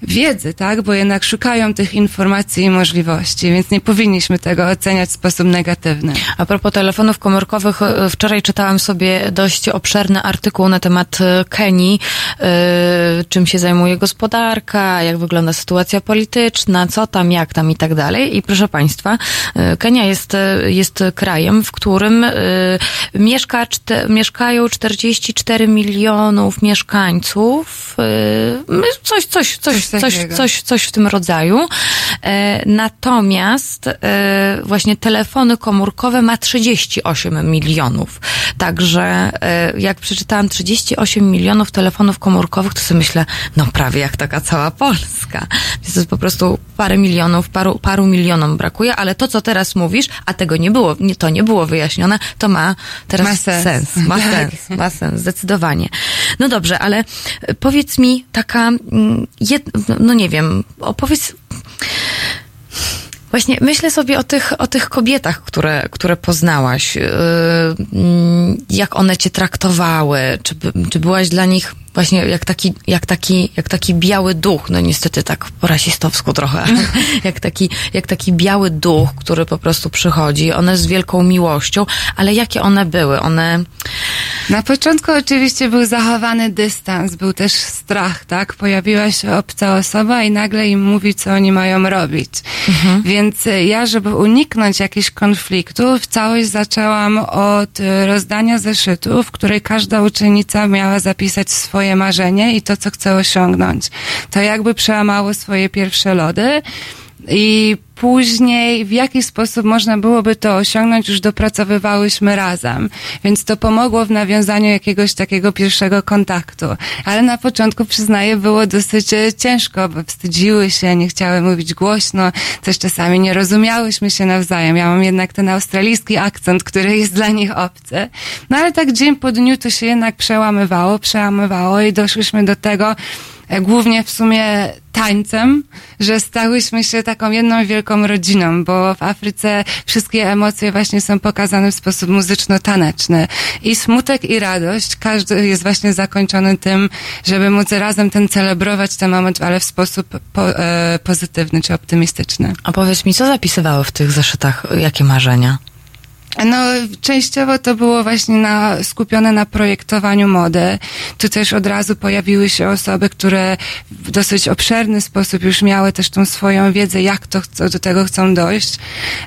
wiedzy, tak? Bo jednak szukają tych informacji i możliwości, więc nie powinniśmy tego oceniać w sposób negatywny. A propos telefonów komórkowych, e, wczoraj czytałam sobie dość obszerny artykuł na temat e, Kenii, e, czym się zajmuje gospodarka, jak wygląda sytuacja polityczna, co tam, jak tam i tak dalej. I proszę Państwa, Kenia jest, jest krajem, w którym mieszka, czte, mieszkają 44 milionów mieszkańców. Coś, coś, coś, Coś coś, coś, w tym rodzaju. E, natomiast e, właśnie telefony komórkowe ma 38 milionów. Także e, jak przeczytałam 38 milionów telefonów komórkowych, to sobie myślę, no prawie jak taka cała Polska. Więc to jest po prostu parę milionów, paru, paru milionom brakuje, ale to, co teraz mówisz, a tego nie było, nie, to nie było wyjaśnione, to ma teraz Ma sens. sens. Ma Tak. sens, ma sens, zdecydowanie. No dobrze, ale powiedz mi taka, mm, jed, no nie wiem, opowiedz. Właśnie myślę sobie o tych, o tych kobietach, które, które poznałaś. Yy, mm, jak one cię traktowały? Czy, czy byłaś dla nich właśnie jak taki, jak taki, jak taki biały duch? No niestety tak po rasistowsku trochę. [laughs] jak, taki, jak taki biały duch, który po prostu przychodzi. One z wielką miłością, ale jakie one były? One Na początku oczywiście był zachowany dystans, był też strach, tak? Pojawiła się obca osoba i nagle im mówi, co oni mają robić. Więc e, ja, żeby uniknąć jakichś konfliktów, całość zaczęłam od e, rozdania zeszytu, w której każda uczennica miała zapisać swoje marzenie i to, co chce osiągnąć. To jakby przełamało swoje pierwsze lody. I później w jaki sposób można byłoby to osiągnąć, już dopracowywałyśmy razem. Więc to pomogło w nawiązaniu jakiegoś takiego pierwszego kontaktu. Ale na początku, przyznaję, było dosyć e, ciężko, bo wstydziły się, nie chciały mówić głośno, też czasami nie rozumiałyśmy się nawzajem. Ja mam jednak ten australijski akcent, który jest dla nich obcy. No ale tak dzień po dniu to się jednak przełamywało, przełamywało i doszłyśmy do tego, głównie w sumie tańcem, że stałyśmy się taką jedną wielką rodziną, bo w Afryce wszystkie emocje właśnie są pokazane w sposób muzyczno-taneczny. I smutek i radość, każdy jest właśnie zakończony tym, żeby móc razem ten celebrować ten moment, ale w sposób po, e, pozytywny czy optymistyczny. A powiedz mi, co zapisywały w tych zeszytach? Jakie marzenia? No, częściowo to było właśnie na, skupione na projektowaniu mody. Tu też od razu pojawiły się osoby, które w dosyć obszerny sposób już miały też tą swoją wiedzę, jak to chcą, do tego chcą dojść.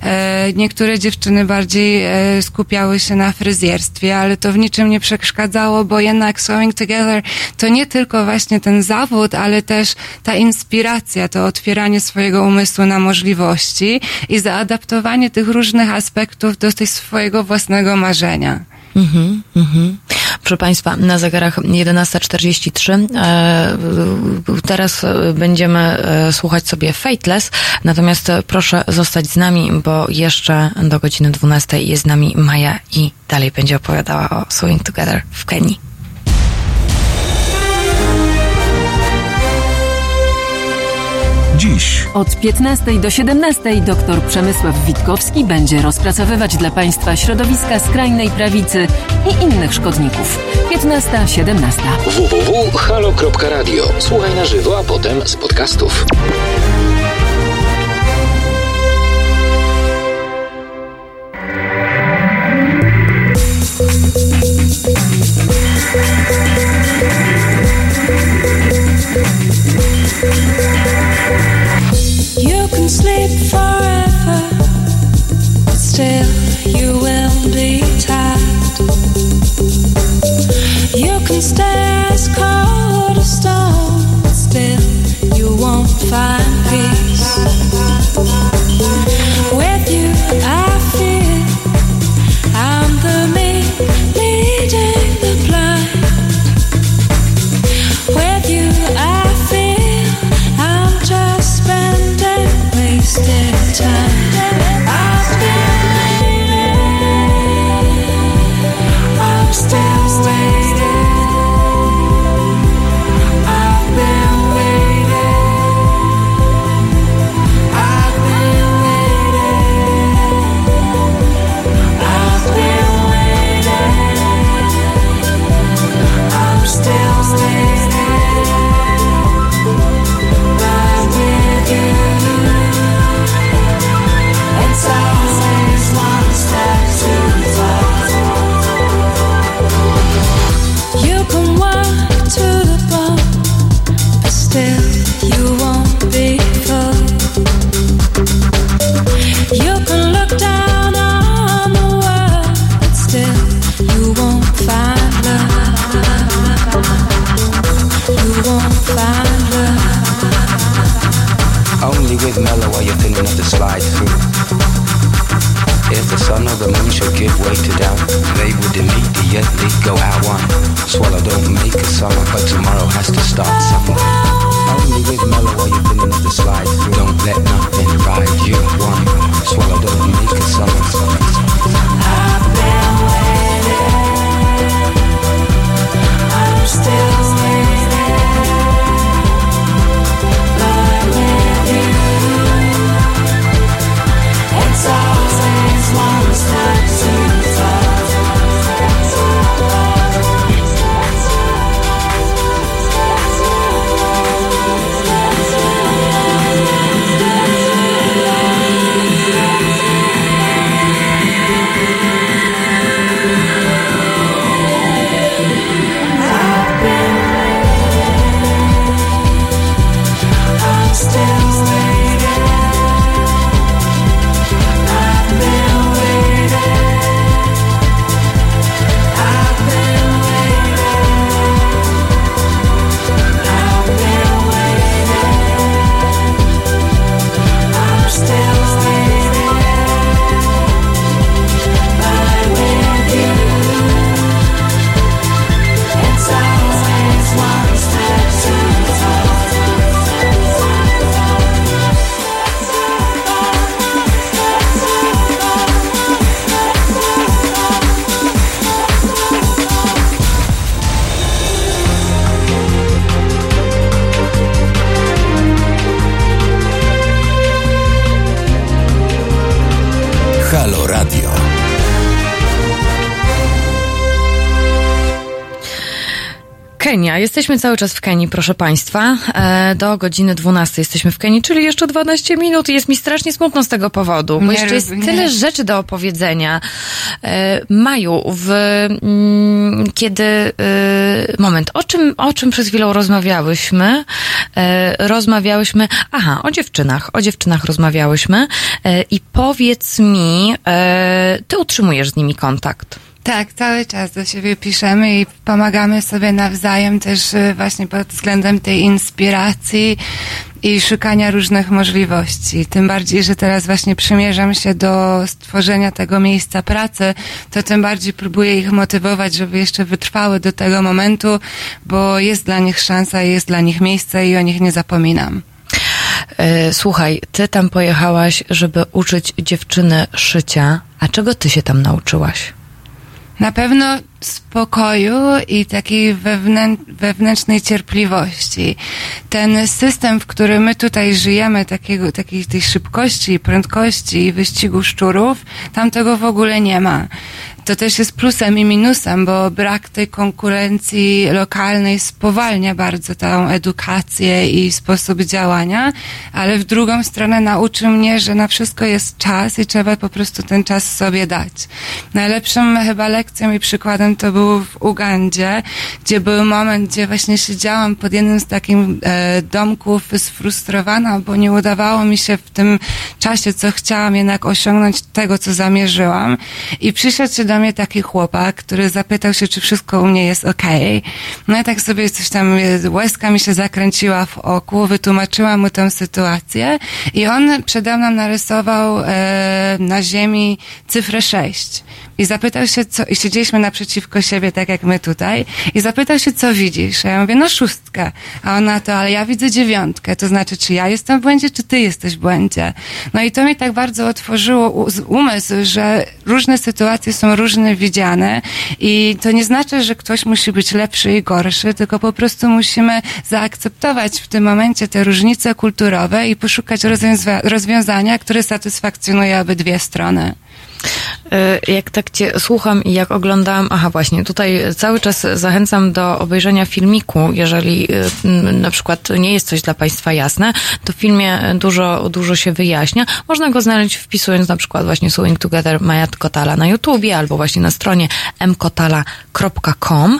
E, niektóre dziewczyny bardziej e, skupiały się na fryzjerstwie, ale to w niczym nie przeszkadzało, bo jednak Sewing Together to nie tylko właśnie ten zawód, ale też ta inspiracja, to otwieranie swojego umysłu na możliwości i zaadaptowanie tych różnych aspektów do tej swojego własnego marzenia. Mhm, mhm. Proszę Państwa, na zegarach 11.43. E, teraz będziemy e, słuchać sobie Fateless, natomiast proszę zostać z nami, bo jeszcze do godziny 12 jest z nami Maja i dalej będzie opowiadała o Swing Together w Kenii. Dziś Od 15 do 17 dr Przemysław Witkowski będzie rozpracowywać dla Państwa środowiska skrajnej prawicy i innych szkodników. 15-17. www.halo.radio. Słuchaj na żywo, a potem z podcastów. You be tired. You can stay Kenia. Jesteśmy cały czas w Kenii, proszę Państwa. E, do godziny 12 jesteśmy w Kenii, czyli jeszcze 12 minut i jest mi strasznie smutno z tego powodu, bo Nie jeszcze jest nie. tyle rzeczy do opowiedzenia. E, Maju, w, mm, kiedy... E, moment, o czym, o czym przez chwilę rozmawiałyśmy? Rozmawiałyśmy... Aha, o dziewczynach. O dziewczynach rozmawiałyśmy. I powiedz mi, ty utrzymujesz z nimi kontakt. Tak, cały czas do siebie piszemy i pomagamy sobie nawzajem też y, właśnie pod względem tej inspiracji i szukania różnych możliwości. Tym bardziej, że teraz właśnie przymierzam się do stworzenia tego miejsca pracy, to tym bardziej próbuję ich motywować, żeby jeszcze wytrwały do tego momentu, bo jest dla nich szansa, jest dla nich miejsce i o nich nie zapominam. E, Słuchaj, ty tam pojechałaś, żeby uczyć dziewczyny szycia. A czego ty się tam nauczyłaś? Na pewno spokoju i takiej wewnę- wewnętrznej cierpliwości. Ten system, w którym my tutaj żyjemy, takiego, takiej tej szybkości, prędkości i wyścigu szczurów, tam tego w ogóle nie ma. To też jest plusem i minusem, bo brak tej konkurencji lokalnej spowalnia bardzo tą edukację i sposób działania, ale w drugą stronę nauczy mnie, że na wszystko jest czas i trzeba po prostu ten czas sobie dać. Najlepszym chyba lekcją i przykładem to był w Ugandzie, gdzie był moment, gdzie właśnie siedziałam pod jednym z takich e, domków sfrustrowana, bo nie udawało mi się w tym czasie, co chciałam jednak osiągnąć tego, co zamierzyłam. I przyszedł się do mnie taki chłopak, który zapytał się, czy wszystko u mnie jest okej. No ja tak sobie coś tam, e, łezka mi się zakręciła w oku, wytłumaczyłam mu tę sytuację i on przede mną narysował e, na ziemi cyfrę 6. I zapytał się, co, i siedzieliśmy naprzeciwko siebie, tak jak my tutaj, i zapytał się, co widzisz? A ja mówię, no szóstkę. A ona to, ale ja widzę dziewiątkę. To znaczy, czy ja jestem w błędzie, czy ty jesteś w błędzie? No i to mi tak bardzo otworzyło umysł, że różne sytuacje są różne widziane i to nie znaczy, że ktoś musi być lepszy i gorszy, tylko po prostu musimy zaakceptować w tym momencie te różnice kulturowe i poszukać rozwiąza- rozwiązania, które satysfakcjonuje obydwie strony. Y, Jak tak cię słucham i jak oglądałam, aha właśnie, tutaj cały czas zachęcam do obejrzenia filmiku, jeżeli y, na przykład nie jest coś dla Państwa jasne, to w filmie dużo, dużo się wyjaśnia. Można go znaleźć wpisując na przykład właśnie Sewing Together Maja Kotala na YouTubie albo właśnie na stronie mkotala.com.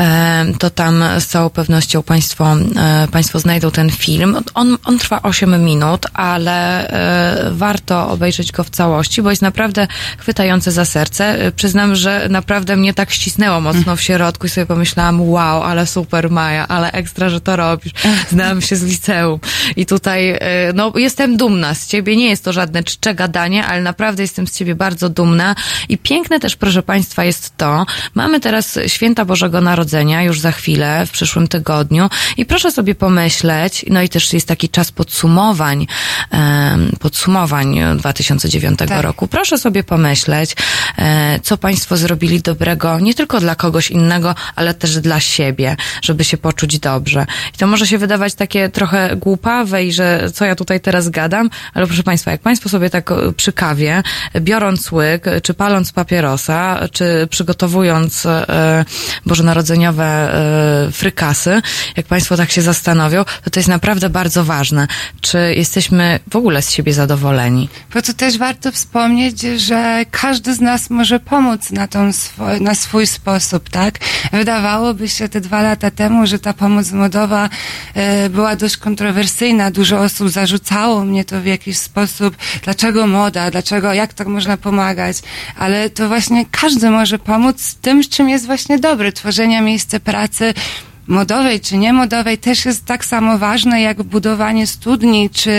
E, To tam z całą pewnością Państwo, e, państwo znajdą ten film. On, on trwa 8 minut, ale e, warto obejrzeć go w całości, bo jest naprawdę chwytający za serce. E, Przyznam, że naprawdę mnie tak ścisnęło mocno w środku i sobie pomyślałam, wow, ale super Maja, ale ekstra, że to robisz. Znałam się z liceum i tutaj, e, no, jestem dumna z ciebie. Nie jest to żadne czcze gadanie, ale naprawdę jestem z ciebie bardzo dumna i piękne też, proszę Państwa, jest to, mamy teraz święta Bożego Narodzenia już za chwilę, w przyszłym tygodniu i proszę sobie pomyśleć, no i też jest taki czas podsumowań, podsumowań 2009 Tak. roku. Proszę sobie pomyśleć, e, co Państwo zrobili dobrego, nie tylko dla kogoś innego, ale też dla siebie, żeby się poczuć dobrze. I to może się wydawać takie trochę głupawe i że co ja tutaj teraz gadam, ale proszę Państwa, jak Państwo sobie tak e, przy kawie, biorąc łyk, czy paląc papierosa, czy przygotowując e, bożonarodzeniowe frykasy, jak Państwo tak się zastanowią, to to jest naprawdę bardzo ważne. Czy jesteśmy w ogóle z siebie zadowoleni? Bo tu też warto wspomnieć, że każdy z nas może pomóc na, tą swo- na swój sposób, tak? Wydawałoby się te dwa lata temu, że ta pomoc modowa e, była dość kontrowersyjna. Dużo osób zarzucało mnie to w jakiś sposób. Dlaczego moda? Dlaczego, jak tak można pomagać? Ale to właśnie każdy może pomóc tym, czym jest właśnie dobry. Tworzenia miejsca pracy, modowej czy niemodowej też jest tak samo ważne jak budowanie studni czy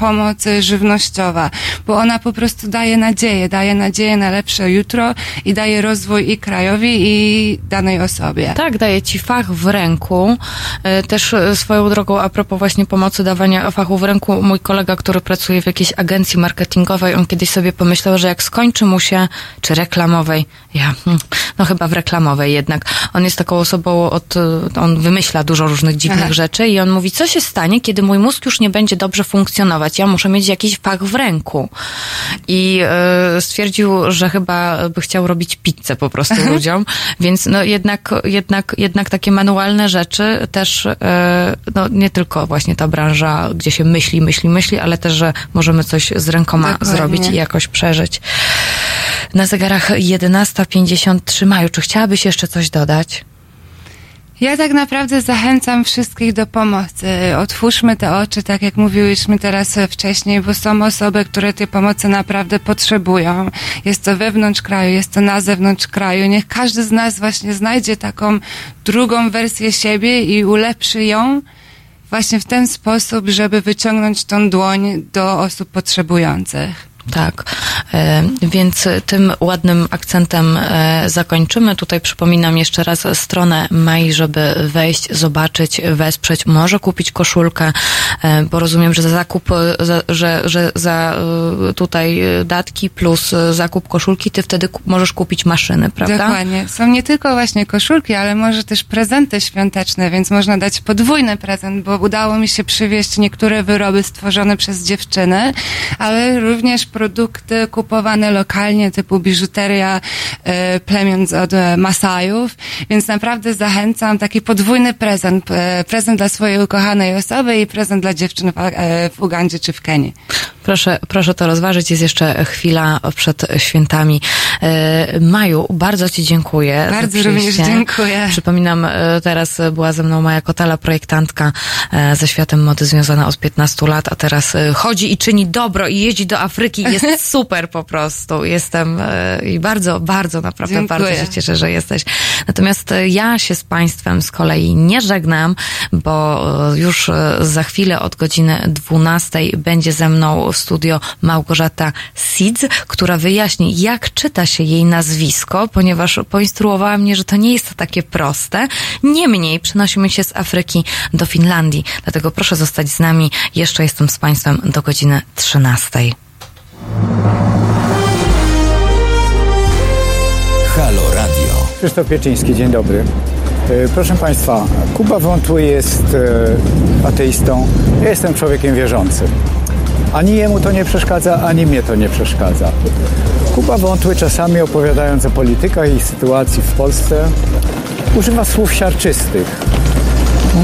pomoc żywnościowa, bo ona po prostu daje nadzieję, daje nadzieję na lepsze jutro i daje rozwój i krajowi i danej osobie. Tak, daje ci fach w ręku. E, Też e, swoją drogą, a propos właśnie pomocy dawania fachu w ręku, mój kolega, który pracuje w jakiejś agencji marketingowej, on kiedyś sobie pomyślał, że jak skończy mu się, czy reklamowej, ja, hmm, no chyba w reklamowej jednak, on jest taką osobą od, on on wymyśla dużo różnych dziwnych Aha. rzeczy i on mówi, co się stanie, kiedy mój mózg już nie będzie dobrze funkcjonować? Ja muszę mieć jakiś fach w ręku. I e, stwierdził, że chyba by chciał robić pizzę po prostu ludziom, więc no jednak, jednak, jednak takie manualne rzeczy też, e, no nie tylko właśnie ta branża, gdzie się myśli, myśli, myśli, ale też, że możemy coś z rękoma Dokładnie. zrobić i jakoś przeżyć. Na zegarach 11.53 maju. Czy chciałabyś jeszcze coś dodać? Ja tak naprawdę zachęcam wszystkich do pomocy. Otwórzmy te oczy, tak jak mówiłyśmy teraz wcześniej, bo są osoby, które tej pomocy naprawdę potrzebują. Jest to wewnątrz kraju, jest to na zewnątrz kraju. Niech każdy z nas właśnie znajdzie taką drugą wersję siebie i ulepszy ją właśnie w ten sposób, żeby wyciągnąć tą dłoń do osób potrzebujących. Tak, więc tym ładnym akcentem e, zakończymy. Tutaj przypominam jeszcze raz stronę Maj, żeby wejść, zobaczyć, wesprzeć, może kupić koszulkę, e, bo rozumiem, że za zakup, e, za, że, że za e, tutaj e, datki plus e, zakup koszulki, ty wtedy możesz kupić maszyny, prawda? Dokładnie. Są nie tylko właśnie koszulki, ale może też prezenty świąteczne, więc można dać podwójny prezent, bo udało mi się przywieźć niektóre wyroby stworzone przez dziewczyny, ale również produkty kupowane lokalnie, typu biżuteria e, plemion od e, Masajów, więc naprawdę zachęcam taki podwójny prezent, e, prezent dla swojej ukochanej osoby i prezent dla dziewczyn w, e, w Ugandzie czy w Kenii. Proszę, proszę to rozważyć. Jest jeszcze chwila przed świętami. E, Maju, bardzo Ci dziękuję. Bardzo również dziękuję. Przypominam, e, teraz była ze mną Maja Kotala, projektantka e, ze światem mody związana od 15 lat, a teraz chodzi i czyni dobro i jeździ do Afryki. Jest [laughs] super po prostu. Jestem i bardzo, bardzo, naprawdę Dziękuję. bardzo się cieszę, że jesteś. Natomiast ja się z Państwem z kolei nie żegnam, bo już za chwilę od godziny 12 będzie ze mną w studio Małgorzata Sidz, która wyjaśni, jak czyta się jej nazwisko, ponieważ poinstruowała mnie, że to nie jest takie proste. Niemniej przenosimy się z Afryki do Finlandii, dlatego proszę zostać z nami. Jeszcze jestem z Państwem do godziny 13. Halo Radio. Krzysztof Pieczyński, dzień dobry. E, Proszę Państwa, Kuba Wątły jest e, ateistą, ja jestem człowiekiem wierzącym. Ani jemu to nie przeszkadza, ani mnie to nie przeszkadza. Kuba Wątły czasami opowiadając o politykach i sytuacji w Polsce używa słów siarczystych.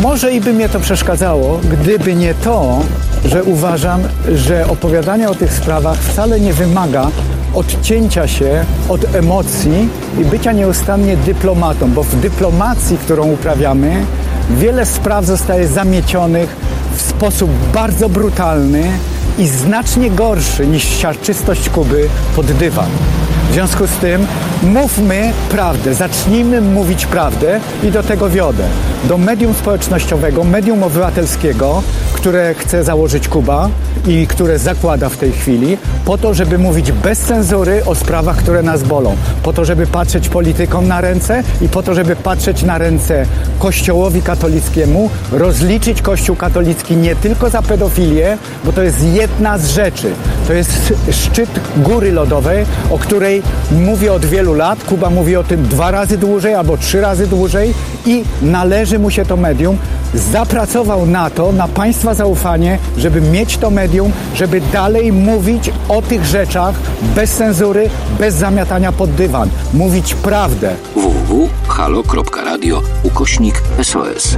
Może i by mnie to przeszkadzało, gdyby nie to, że uważam, że opowiadanie o tych sprawach wcale nie wymaga odcięcia się od emocji i bycia nieustannie dyplomatą, bo w dyplomacji, którą uprawiamy, wiele spraw zostaje zamiecionych w sposób bardzo brutalny i znacznie gorszy niż siarczystość Kuby pod dywan. W związku z tym mówmy prawdę, zacznijmy mówić prawdę i do tego wiodę. Do medium społecznościowego, medium obywatelskiego, które chce założyć Kuba i które zakłada w tej chwili, po to, żeby mówić bez cenzury o sprawach, które nas bolą. Po to, żeby patrzeć politykom na ręce i po to, żeby patrzeć na ręce Kościołowi katolickiemu, rozliczyć Kościół katolicki nie tylko za pedofilię, bo to jest jedna z rzeczy. To jest szczyt góry lodowej, o której mówię od wielu lat. Kuba mówi o tym dwa razy dłużej albo trzy razy dłużej i należy mu się to medium. Zapracował na to, na Państwa zaufanie, żeby mieć to medium, żeby dalej mówić o tych rzeczach bez cenzury, bez zamiatania pod dywan. Mówić prawdę. www.halo.radio ukośnik SOS.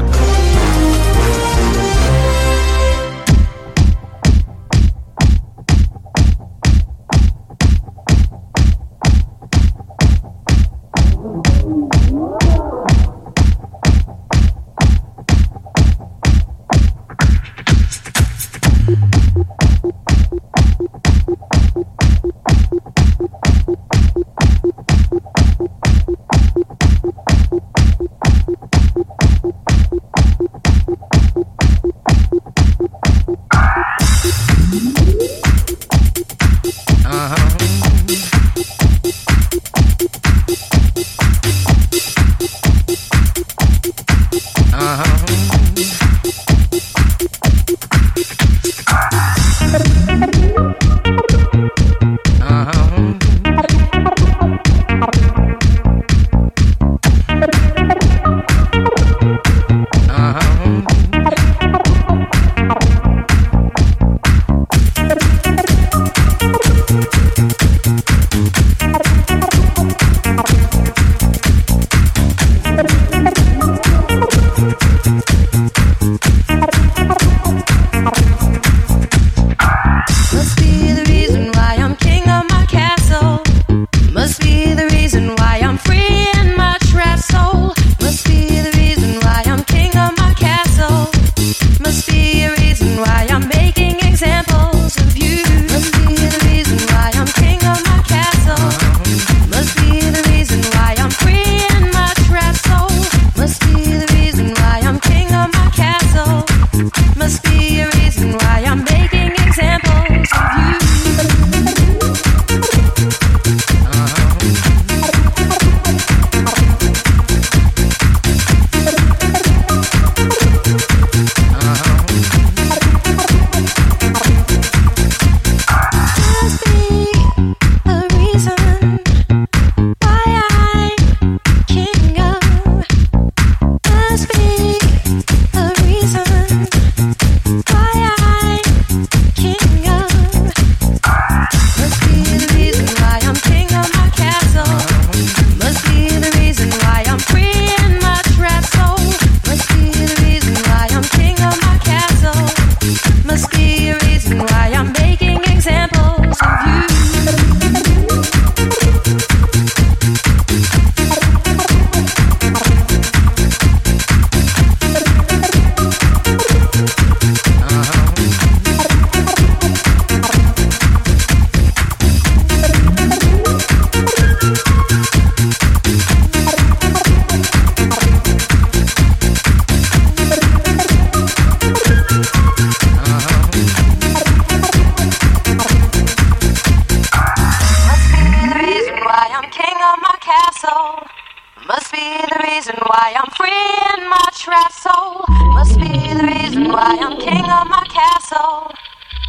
Reason why I'm free in my trapped soul. Must be the reason why I'm king of my castle.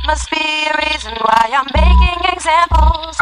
Must be a reason why I'm making examples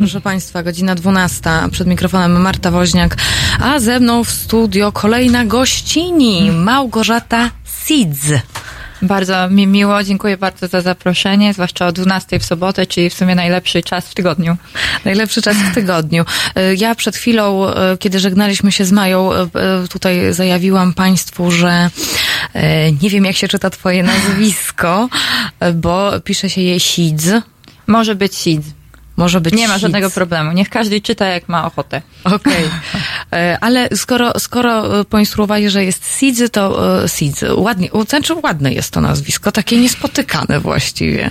proszę Państwa, godzina 12. Przed mikrofonem Marta Woźniak, a ze mną w studio kolejna gościni, Małgorzata Sidz. Bardzo mi miło, dziękuję bardzo za zaproszenie, zwłaszcza o 12 w sobotę, czyli w sumie najlepszy czas w tygodniu. Najlepszy czas w tygodniu. Y, Ja przed chwilą, y, kiedy żegnaliśmy się z Mają, y, tutaj zajawiłam Państwu, że nie wiem, jak się czyta Twoje nazwisko, bo pisze się je Sidz. Może być SIDZ. Może być Nie ma Sidz. żadnego problemu. Niech każdy czyta jak ma ochotę. Okej. [laughs] E, Ale skoro, skoro e, poinstruowali, że jest Sidzy, to e, Sidzy. Ładnie, znaczy ładne jest to nazwisko, takie niespotykane właściwie.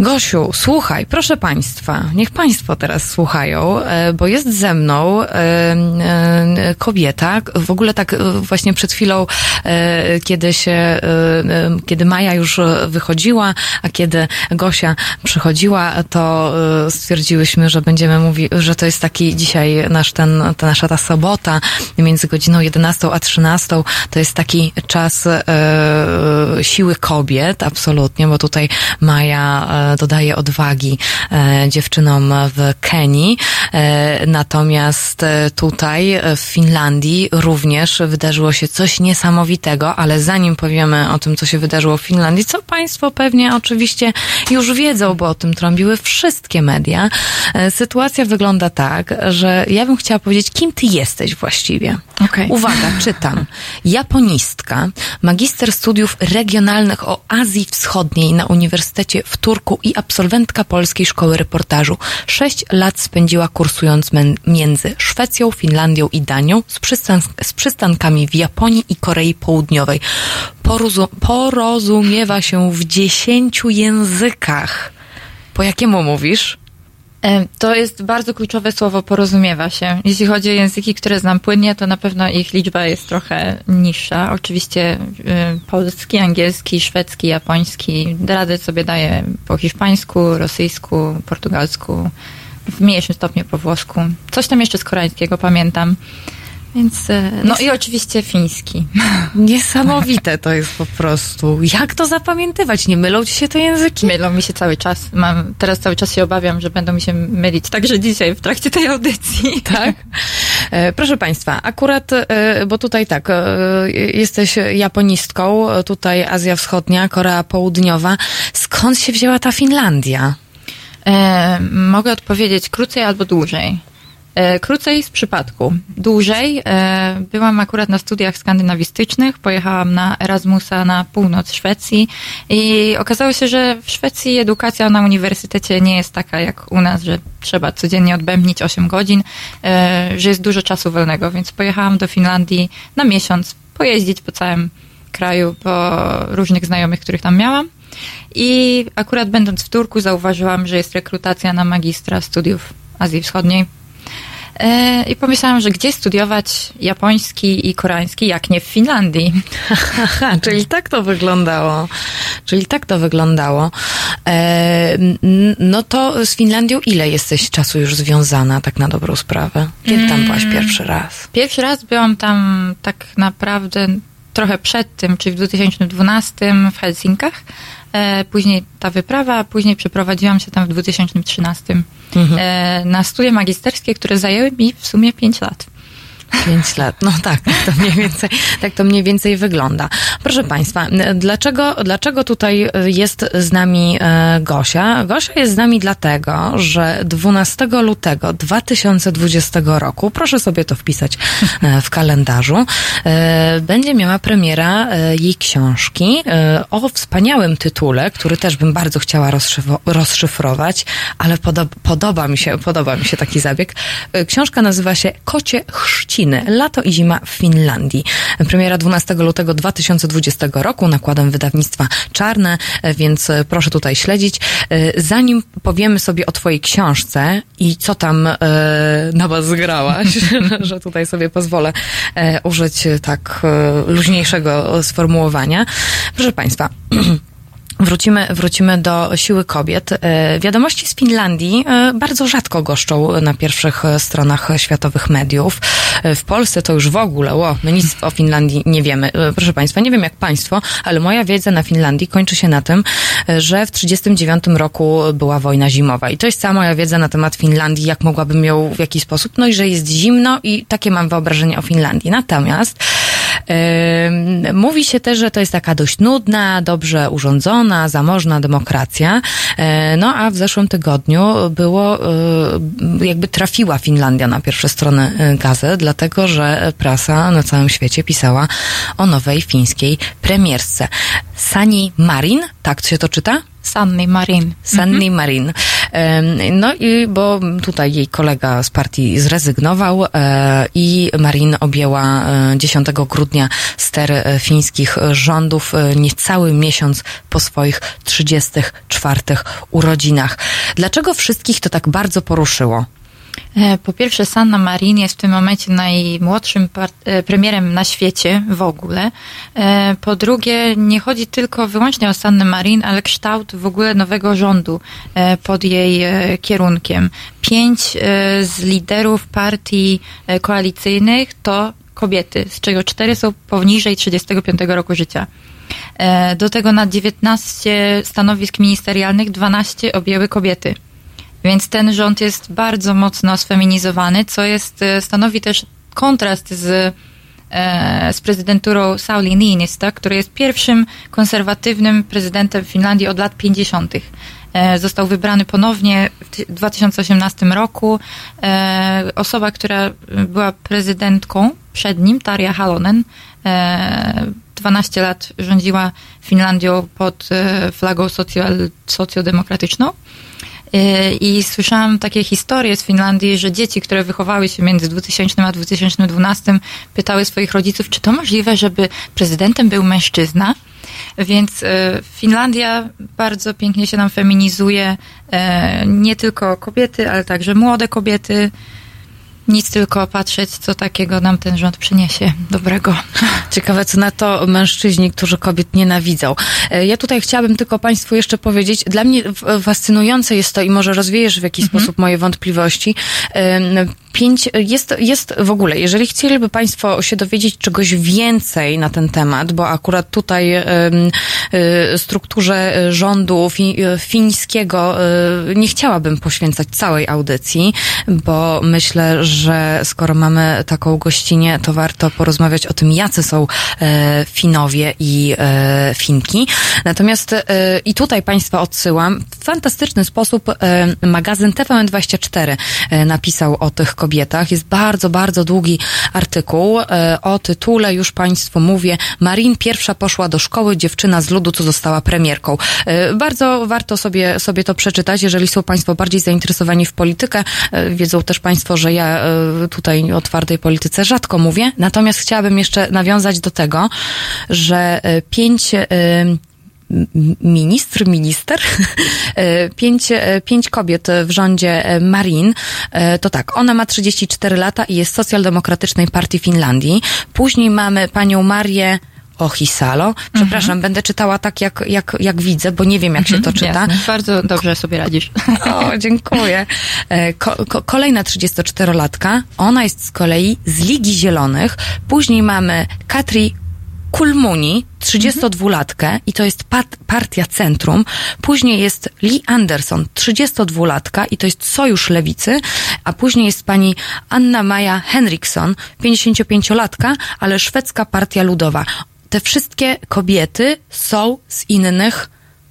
Gosiu, słuchaj, proszę Państwa, niech Państwo teraz słuchają, e, bo jest ze mną e, e, kobieta, w ogóle tak właśnie przed chwilą, kiedy się, kiedy Maja już wychodziła, a kiedy Gosia przychodziła, to stwierdziłyśmy, że będziemy mówić, że to jest taki dzisiaj nasz ten, ta nasza ta sobota między godziną 11 a 13, to jest taki czas siły kobiet, absolutnie, bo tutaj Maja dodaje odwagi e, dziewczynom w Kenii. E, natomiast e, tutaj w Finlandii również wydarzyło się coś niesamowitego, ale zanim powiemy o tym, co się wydarzyło w Finlandii, co Państwo pewnie oczywiście już wiedzą, bo o tym trąbiły wszystkie media, sytuacja wygląda tak, że ja bym chciała powiedzieć, kim ty jesteś właściwie. Okej. Uwaga, czytam. Japonistka, magister studiów regionalnych o Azji Wschodniej na Uniwersytecie w Turku i absolwentka Polskiej Szkoły Reportażu. Sześć lat spędziła kursując między Szwecją, Finlandią i Danią z, przystan- z przystankami w Japonii i Korei Południowej. Porozu- porozumiewa się w dziesięciu językach. Po jakiemu mówisz? To jest bardzo kluczowe słowo porozumiewa się. Jeśli chodzi o języki, które znam płynnie, to na pewno ich liczba jest trochę niższa. Oczywiście polski, angielski, szwedzki, japoński. Radę sobie daję po hiszpańsku, rosyjsku, portugalsku, w mniejszym stopniu po włosku. Coś tam jeszcze z koreańskiego pamiętam. Więc, e, no i oczywiście fiński. [laughs] Niesamowite to jest po prostu. Jak to zapamiętywać? Nie mylą ci się te języki? Mylą mi się cały czas. Mam, teraz cały czas się obawiam, że będą mi się mylić. Także dzisiaj w trakcie tej audycji. [laughs] Tak? E, Proszę Państwa, akurat, e, bo tutaj tak, jesteś japonistką, tutaj Azja Wschodnia, Korea Południowa. Skąd się wzięła ta Finlandia? E, mogę odpowiedzieć krócej albo dłużej. E, Krócej z przypadku. Dłużej e, byłam akurat na studiach skandynawistycznych, pojechałam na Erasmusa na północ Szwecji i okazało się, że w Szwecji edukacja na uniwersytecie nie jest taka jak u nas, że trzeba codziennie odbębnić 8 godzin, e, że jest dużo czasu wolnego, więc pojechałam do Finlandii na miesiąc, pojeździć po całym kraju, po różnych znajomych, których tam miałam. I akurat będąc w Turku zauważyłam, że jest rekrutacja na magistra studiów Azji Wschodniej. E, I pomyślałam, że gdzie studiować japoński i koreański, jak nie w Finlandii. Aha, czyli tak to wyglądało. Czyli tak to wyglądało. E, no to z Finlandią ile jesteś czasu już związana, tak na dobrą sprawę? Kiedy tam byłaś pierwszy raz? Pierwszy raz byłam tam tak naprawdę trochę przed tym, czyli w 2012 w Helsinkach. E, później ta wyprawa, później przeprowadziłam się tam w 2013 Mhm. e, na studia magisterskie, które zajęły mi w sumie 5 lat. Pięć lat. No tak, tak to mniej więcej, tak to mniej więcej wygląda. Proszę Państwa, dlaczego, dlaczego tutaj jest z nami e, Gosia? Gosia jest z nami dlatego, że 12 lutego 2020 roku, proszę sobie to wpisać e, w kalendarzu, e, będzie miała premiera jej książki o wspaniałym tytule, który też bym bardzo chciała rozszyfro- rozszyfrować, ale podoba, podoba mi się, podoba mi się taki zabieg. Książka nazywa się Kocie Lato i zima w Finlandii. Premiera 12 lutego 2020 roku nakładem wydawnictwa Czarne, więc proszę tutaj śledzić. Zanim powiemy sobie o twojej książce i co tam e, na was zgrałaś, [laughs] [laughs] że tutaj sobie pozwolę e, użyć tak e, luźniejszego sformułowania. Proszę państwa, [clears throat] Wrócimy, wrócimy do siły kobiet. E, Wiadomości z Finlandii e, bardzo rzadko goszczą na pierwszych e, stronach światowych mediów. W Polsce to już w ogóle, o, my nic o Finlandii nie wiemy. Proszę Państwa, nie wiem jak Państwo, ale moja wiedza na Finlandii kończy się na tym, że w 1939 roku była wojna zimowa. I to jest cała moja wiedza na temat Finlandii, jak mogłabym ją w jakiś sposób, no i że jest zimno i takie mam wyobrażenie o Finlandii. Natomiast Mówi się też, że to jest taka dość nudna, dobrze urządzona, zamożna demokracja. E, No a w zeszłym tygodniu było, y, jakby trafiła Finlandia na pierwsze strony y, gazet, dlatego że prasa na całym świecie pisała o nowej fińskiej premiersce. Sani Marin, tak się to czyta? Sanni Marin. Sanni Marin. Em, No i bo tutaj jej kolega z partii zrezygnował e, i Marin objęła e, 10 grudnia ster e, fińskich rządów e, niecały miesiąc po swoich 34 urodzinach. Dlaczego wszystkich to tak bardzo poruszyło? E, Po pierwsze, Sanna Marin jest w tym momencie najmłodszym e, premierem na świecie w ogóle. E, Po drugie, nie chodzi tylko wyłącznie o Sannę Marin, ale kształt w ogóle nowego rządu pod jej kierunkiem. Pięć z liderów partii koalicyjnych to kobiety, z czego cztery są poniżej 35 roku życia. Do tego na 19 stanowisk ministerialnych 12 objęły kobiety. Więc ten rząd jest bardzo mocno sfeminizowany, co jest, e, stanowi też kontrast z, e, z prezydenturą Sauli Niinista, który jest pierwszym konserwatywnym prezydentem Finlandii od lat 50. E, Został wybrany ponownie w ty- 2018 roku. Osoba, która była prezydentką przed nim, Tarja Halonen, e, 12 lat rządziła Finlandią pod flagą socjal, socjodemokratyczną. I słyszałam takie historie z Finlandii, że dzieci, które wychowały się między 2000 a 2012, pytały swoich rodziców, czy to możliwe, żeby prezydentem był mężczyzna. Więc y, Finlandia bardzo pięknie się nam feminizuje. e, Nie tylko kobiety, ale także młode kobiety. Nic tylko patrzeć, co takiego nam ten rząd przyniesie dobrego. [laughs] Ciekawe, co na to mężczyźni, którzy kobiet nienawidzą. E, Ja tutaj chciałabym tylko Państwu jeszcze powiedzieć, dla mnie fascynujące jest to i może rozwiejesz w jakiś sposób moje wątpliwości. Pięć, jest, jest w ogóle, jeżeli chcieliby Państwo się dowiedzieć czegoś więcej na ten temat, bo akurat tutaj y, strukturze rządu fi, y, fińskiego nie chciałabym poświęcać całej audycji, bo myślę, że skoro mamy taką gościnię, to warto porozmawiać o tym, jacy są e, Finowie i e, Finki. Natomiast e, i tutaj Państwa odsyłam. W fantastyczny sposób e, magazyn TVN24 e, napisał o tych kobietach. Jest bardzo, bardzo długi artykuł e, o tytule, już Państwu mówię, Marin pierwsza poszła do szkoły, dziewczyna z ludu, co została premierką. E, Bardzo warto sobie, sobie to przeczytać, jeżeli są Państwo bardziej zainteresowani w politykę. E, Wiedzą też Państwo, że ja tutaj o twardej polityce rzadko mówię. Natomiast chciałabym jeszcze nawiązać do tego, że e, pięć e, ministr, minister, [laughs] e, pięć, e, pięć kobiet w rządzie e, Marin, e, to tak, ona ma 34 lata i jest socjaldemokratycznej partii Finlandii. Później mamy panią Marię Ohisalo. Przepraszam, będę czytała tak, jak, jak, jak widzę, bo nie wiem, jak się to czyta. Jasne. Bardzo dobrze sobie radzisz. O, dziękuję. E, Ko, ko, kolejna 34-latka, ona jest z kolei z Ligi Zielonych. Później mamy Katri Kulmuni, 32-latkę i to jest pat, partia Centrum. Później jest Lee Anderson, 32-latka i to jest Sojusz Lewicy, a później jest pani Anna Maja Henriksson, 55-latka, ale szwedzka partia ludowa. Te wszystkie kobiety są z innych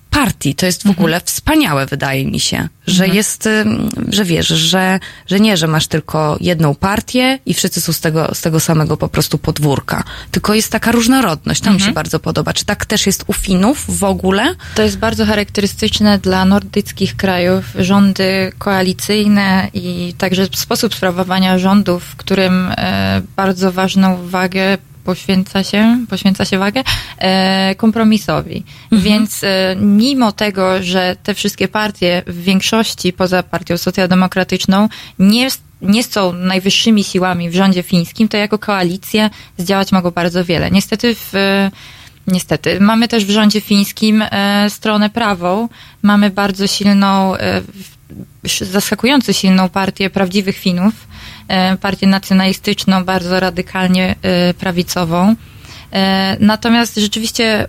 partii. To jest w ogóle wspaniałe, wydaje mi się, że jest, ym, że wiesz, że, że nie, że masz tylko jedną partię i wszyscy są z tego, z tego samego po prostu podwórka. Tylko jest taka różnorodność. To mi się bardzo podoba. Czy tak też jest u Finów w ogóle? To jest bardzo charakterystyczne dla nordyckich krajów. Rządy koalicyjne i także sposób sprawowania rządów, w którym e, bardzo ważną wagę poświęca się, poświęca się wagę e, kompromisowi. Więc e, mimo tego, że te wszystkie partie w większości poza partią socjaldemokratyczną nie nie są najwyższymi siłami w rządzie fińskim, to jako koalicje zdziałać mogą bardzo wiele. Niestety w Niestety. Mamy też w rządzie fińskim e, stronę prawą. Mamy bardzo silną, e, zaskakująco silną partię prawdziwych Finów, e, partię nacjonalistyczną, bardzo radykalnie e, prawicową. E, Natomiast rzeczywiście e,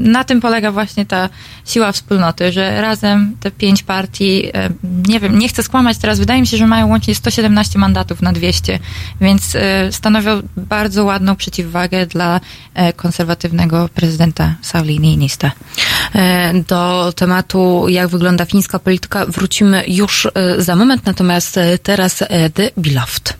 na tym polega właśnie ta siła wspólnoty, że razem te pięć partii, e, nie wiem, nie chcę skłamać teraz, wydaje mi się, że mają łącznie 117 mandatów na 200, więc stanowią bardzo ładną przeciwwagę dla konserwatywnego prezydenta Sauli Niinista. Do tematu, jak wygląda fińska polityka, wrócimy już za moment, natomiast teraz The Beloved.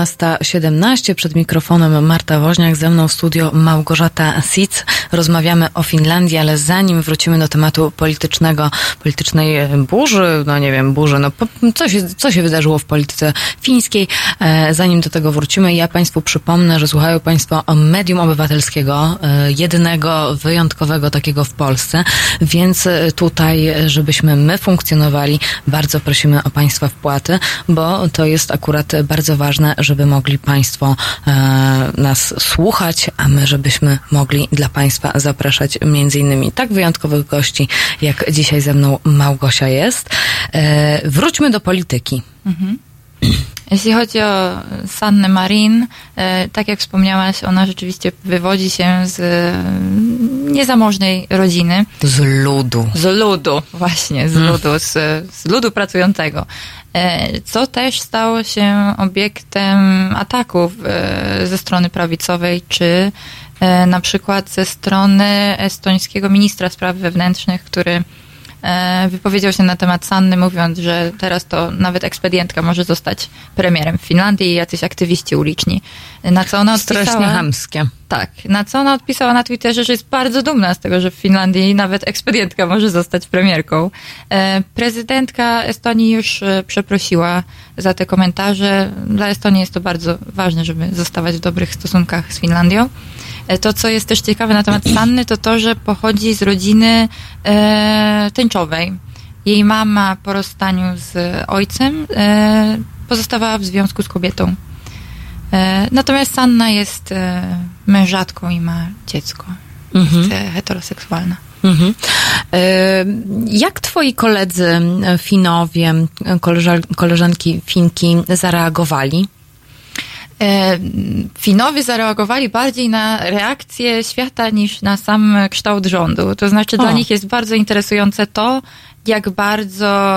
12.17 przed mikrofonem Marta Woźniak, ze mną w studio Małgorzata Sic. Rozmawiamy o Finlandii, ale zanim wrócimy do tematu politycznego, politycznej burzy, no nie wiem, burzy, no co się, co się wydarzyło w polityce fińskiej, e, zanim do tego wrócimy, ja Państwu przypomnę, że słuchają Państwo o medium obywatelskiego, e, jednego, wyjątkowego takiego w Polsce, więc e, tutaj, e, żebyśmy my funkcjonowali, bardzo prosimy o Państwa wpłaty, bo to jest akurat bardzo ważne, żeby mogli Państwo e, nas słuchać, a my, żebyśmy mogli dla Państwa zapraszać między innymi tak wyjątkowych gości, jak dzisiaj ze mną Małgosia jest. E, wróćmy do polityki. Mhm. Jeśli chodzi o Sannę Marin, e, tak jak wspomniałaś, ona rzeczywiście wywodzi się z e, niezamożnej rodziny. Z ludu. Z ludu, właśnie, z Mm. ludu, z, z ludu pracującego. E, Co też stało się obiektem ataków e, ze strony prawicowej, czy e, na przykład ze strony estońskiego ministra spraw wewnętrznych, który wypowiedział się na temat Sanny, mówiąc, że teraz to nawet ekspedientka może zostać premierem w Finlandii i jacyś aktywiści uliczni. Na co ona odpisała... Strasznie chamskie. Tak. Na co ona odpisała na Twitterze, że jest bardzo dumna z tego, że w Finlandii nawet ekspedientka może zostać premierką. E, Prezydentka Estonii już e, przeprosiła za te komentarze. Dla Estonii jest to bardzo ważne, żeby zostawać w dobrych stosunkach z Finlandią. E, To, co jest też ciekawe na temat Sanny, to to, że pochodzi z rodziny e, tęczowej. Jej mama po rozstaniu z ojcem e, pozostawała w związku z kobietą. E, Natomiast Sanna jest e, mężatką i ma dziecko. Jest e, heteroseksualna. Mhm. E, Jak twoi koledzy Finowie, koleża- koleżanki Finki zareagowali? E, Finowie zareagowali bardziej na reakcję świata niż na sam kształt rządu. To znaczy dla O. nich jest bardzo interesujące to, jak bardzo,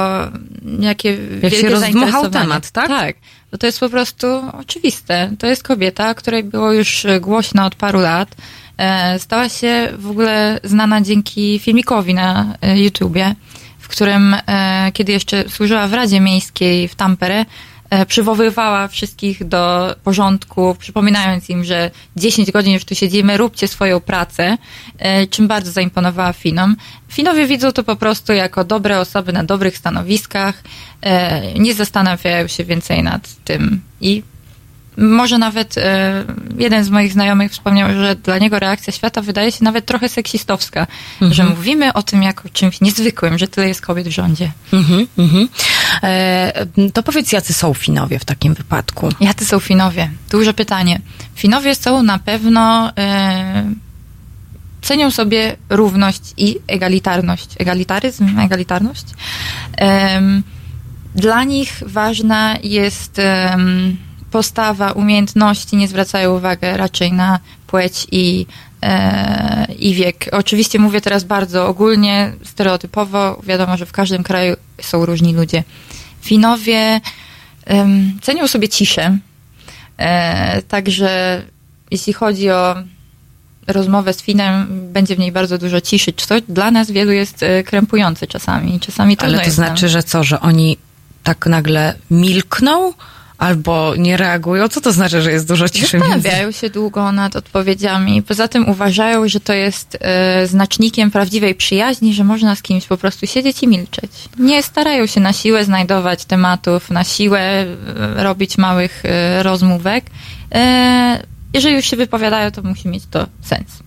jakie Jak się rozdmuchał temat, tak? Tak. Bo to jest po prostu oczywiste. To jest kobieta, której było już głośno od paru lat. E, Stała się w ogóle znana dzięki filmikowi na e, YouTubie, w którym, kiedy jeszcze służyła w Radzie Miejskiej w Tampere, przywoływała wszystkich do porządku, przypominając im, że 10 godzin już tu siedzimy, róbcie swoją pracę, e, czym bardzo zaimponowała Finom. Finowie widzą to po prostu jako dobre osoby na dobrych stanowiskach, e, nie zastanawiają się więcej nad tym i może nawet e, jeden z moich znajomych wspomniał, że dla niego reakcja świata wydaje się nawet trochę seksistowska, Mhm. że mówimy o tym jako czymś niezwykłym, że tyle jest kobiet w rządzie. Mhm, mhm. E, to powiedz, jacy są Finowie w takim wypadku? Jacy są Finowie? Duże pytanie. Finowie są na pewno e, cenią sobie równość i egalitarność. Egalitaryzm, egalitarność. Em, dla nich ważna jest postawa, umiejętności, nie zwracają uwagi raczej na płeć i, e, i wiek. Oczywiście mówię teraz bardzo ogólnie, stereotypowo. Wiadomo, że w każdym kraju są różni ludzie. Finowie em, cenią sobie ciszę. E, także jeśli chodzi o rozmowę z Finem, będzie w niej bardzo dużo ciszy, co dla nas wielu jest e, krępujące czasami. Czasami Ale to nam- znaczy, że co, że oni tak nagle milkną? Albo nie reagują? Co to znaczy, że jest dużo ciszy. Zastanawiają się długo nad odpowiedziami. Poza tym uważają, że to jest e, znacznikiem prawdziwej przyjaźni, że można z kimś po prostu siedzieć i milczeć. Nie starają się na siłę znajdować tematów, na siłę e, robić małych e, rozmówek. Jeżeli już się wypowiadają, to musi mieć to sens.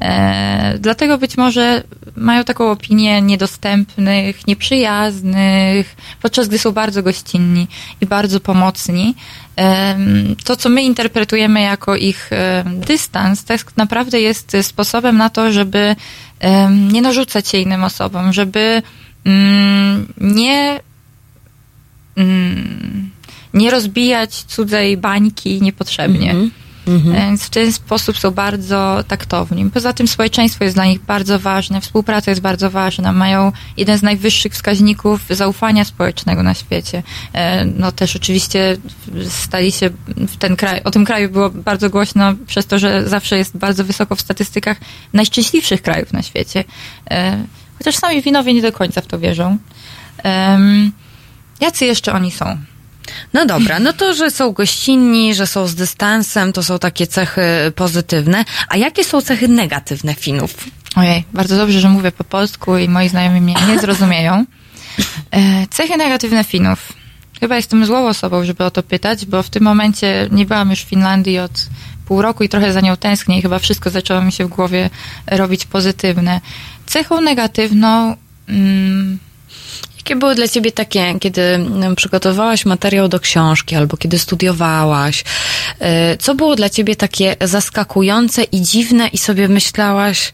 E, dlatego być może mają taką opinię niedostępnych, nieprzyjaznych, podczas gdy są bardzo gościnni i bardzo pomocni. Em, To, co my interpretujemy jako ich em, dystans, tak naprawdę jest sposobem na to, żeby em, nie narzucać się innym osobom, żeby mm, nie mm, nie rozbijać cudzej bańki niepotrzebnie. Więc w ten sposób są bardzo taktowni. Poza tym społeczeństwo jest dla nich bardzo ważne, współpraca jest bardzo ważna. Mają jeden z najwyższych wskaźników zaufania społecznego na świecie. E, No też oczywiście stali się w ten kraj, o tym kraju było bardzo głośno przez to, że zawsze jest bardzo wysoko w statystykach najszczęśliwszych krajów na świecie. E, Chociaż sami winowie nie do końca w to wierzą. Jacy jeszcze oni są? No dobra, no to, że są gościnni, że są z dystansem, to są takie cechy pozytywne. A jakie są cechy negatywne Finów? Ojej, bardzo dobrze, że mówię po polsku i moi znajomi mnie nie zrozumieją. E, cechy negatywne Finów. Chyba jestem złą osobą, żeby o to pytać, bo w tym momencie nie byłam już w Finlandii od pół roku i trochę za nią tęsknię i chyba wszystko zaczęło mi się w głowie robić pozytywne. Cechą negatywną... Mm, Jakie były dla ciebie takie, kiedy mm, przygotowałaś materiał do książki albo kiedy studiowałaś? y, Co było dla ciebie takie zaskakujące i dziwne i sobie myślałaś,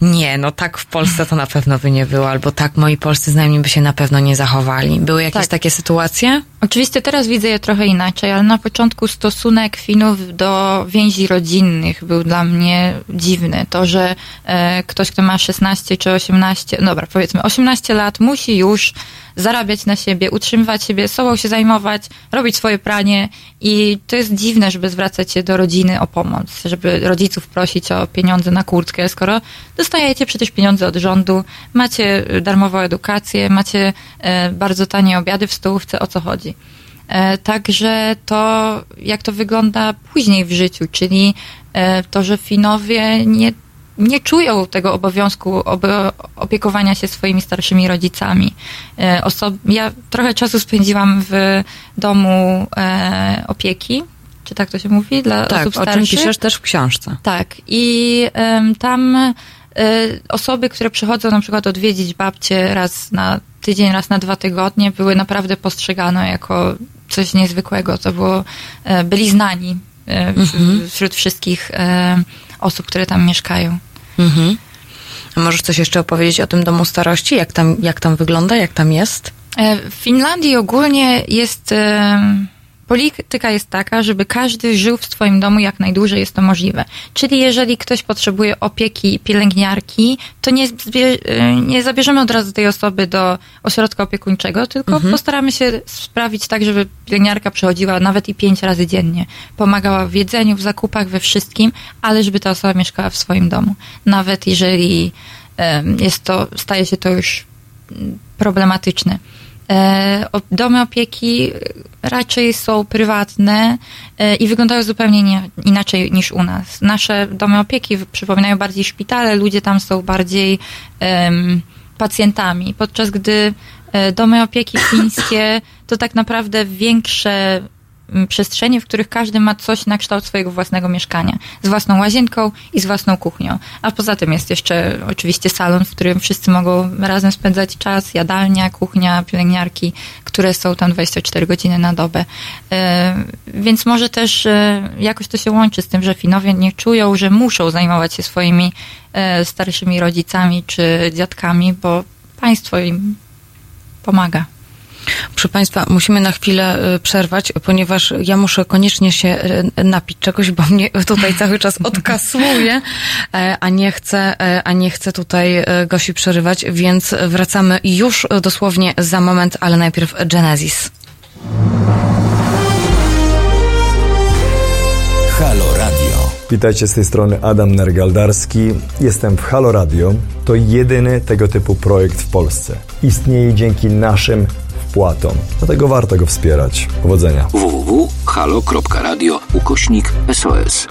nie, no tak w Polsce to na pewno by nie było, albo tak moi polscy znajomi by się na pewno nie zachowali. Były jakieś Tak. takie sytuacje? Oczywiście teraz widzę je trochę inaczej, ale na początku stosunek Finów do więzi rodzinnych był dla mnie dziwny. To, że e, ktoś, kto ma 16 czy 18, no dobra, powiedzmy 18 lat, musi już zarabiać na siebie, utrzymywać siebie, sobą się zajmować, robić swoje pranie i to jest dziwne, żeby zwracać się do rodziny o pomoc, żeby rodziców prosić o pieniądze na kurtkę, skoro dostajecie przecież pieniądze od rządu, macie e, darmową edukację, macie e, bardzo tanie obiady w stołówce, o co chodzi. E, Także to, jak to wygląda później w życiu, czyli to, że Finowie nie, nie czują tego obowiązku opiekowania się swoimi starszymi rodzicami. E, Oso- ja trochę czasu spędziłam w domu e, opieki, czy tak to się mówi, dla Tak, osób o czym starszych. piszesz też w książce. Tak. I tam e, osoby, które przychodzą na przykład odwiedzić babcię raz na tydzień, raz na dwa tygodnie, były naprawdę postrzegane jako coś niezwykłego. To było, e, byli znani Mhm. wśród wszystkich osób, które tam mieszkają. Mhm. A możesz coś jeszcze opowiedzieć o tym domu starości? Jak tam, jak tam wygląda, jak tam jest? E, W Finlandii ogólnie jest. em, Polityka jest taka, żeby każdy żył w swoim domu jak najdłużej jest to możliwe. Czyli jeżeli ktoś potrzebuje opieki pielęgniarki, to nie, e, nie zabierzemy od razu tej osoby do ośrodka opiekuńczego, tylko Mhm. postaramy się sprawić tak, żeby pielęgniarka przychodziła nawet i pięć razy dziennie. Pomagała w jedzeniu, w zakupach, we wszystkim, ale żeby ta osoba mieszkała w swoim domu. Nawet jeżeli jest to, staje się to już mm, problematyczne. E, Domy opieki raczej są prywatne e, i wyglądają zupełnie nie, inaczej niż u nas. Nasze domy opieki przypominają bardziej szpitale, ludzie tam są bardziej em, pacjentami, podczas gdy e, domy opieki fińskie to tak naprawdę większe przestrzenie, w których każdy ma coś na kształt swojego własnego mieszkania. Z własną łazienką i z własną kuchnią. A poza tym jest jeszcze oczywiście salon, w którym wszyscy mogą razem spędzać czas, jadalnia, kuchnia, pielęgniarki, które są tam 24 godziny na dobę. E, Więc może też e, jakoś to się łączy z tym, że Finowie nie czują, że muszą zajmować się swoimi e, starszymi rodzicami czy dziadkami, bo państwo im pomaga. Proszę Państwa, musimy na chwilę y, przerwać, ponieważ ja muszę koniecznie się y, napić czegoś, bo mnie tutaj [laughs] cały czas odkasłuje, e, a nie chcę, e, a nie chcę tutaj e, Gosi przerywać, więc wracamy już dosłownie za moment, ale najpierw Genesis. Halo Radio. Witajcie z tej strony Adam Nergaldarski. Jestem w Halo Radio. To jedyny tego typu projekt w Polsce. Istnieje dzięki naszym wpłatom. Dlatego warto go wspierać. Powodzenia. www.halo.radio ukośnik SOS.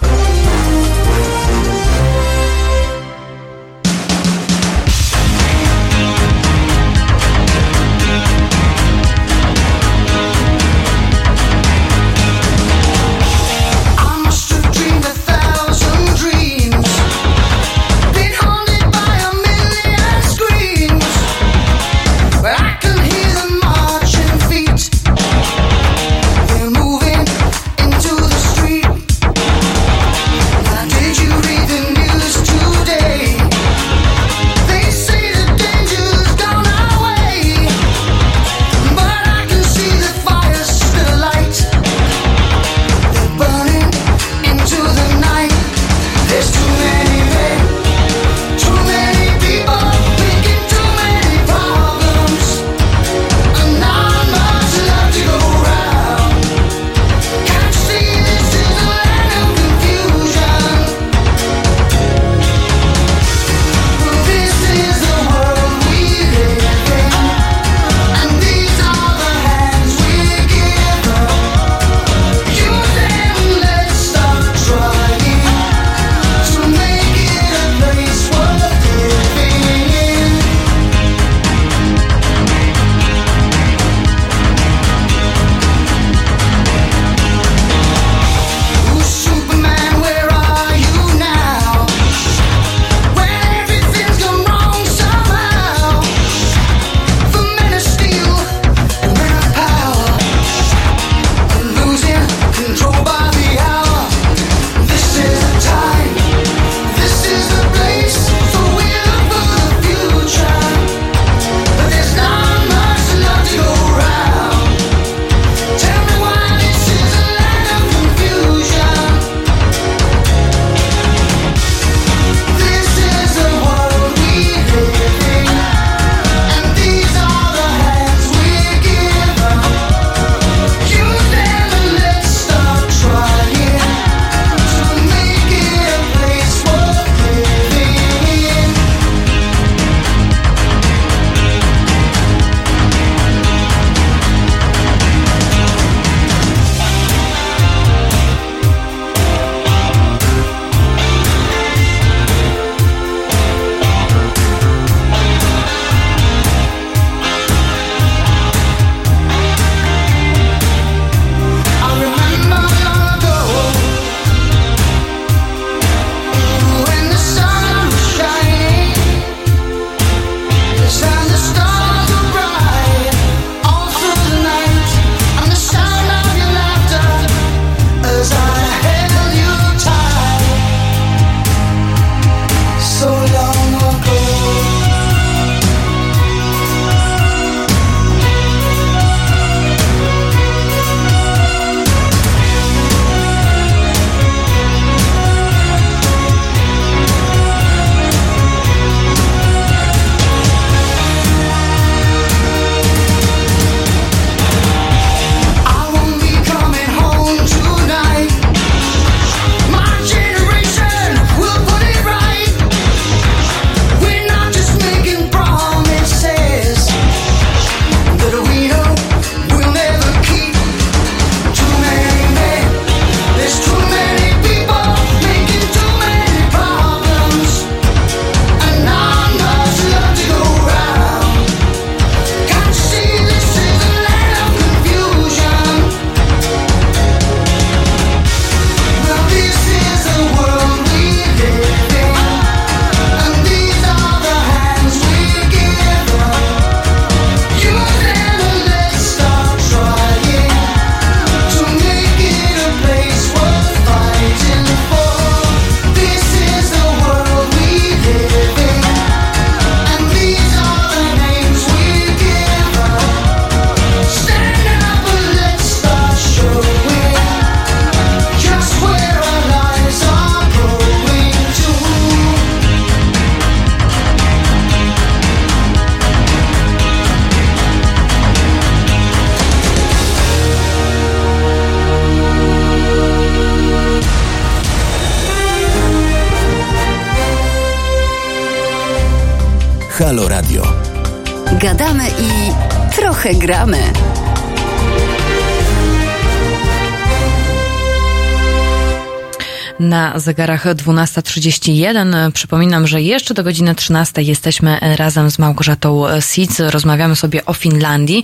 Zegarach 12.31. Przypominam, że jeszcze do godziny 13 jesteśmy razem z Małgorzatą Sic. Rozmawiamy sobie o Finlandii.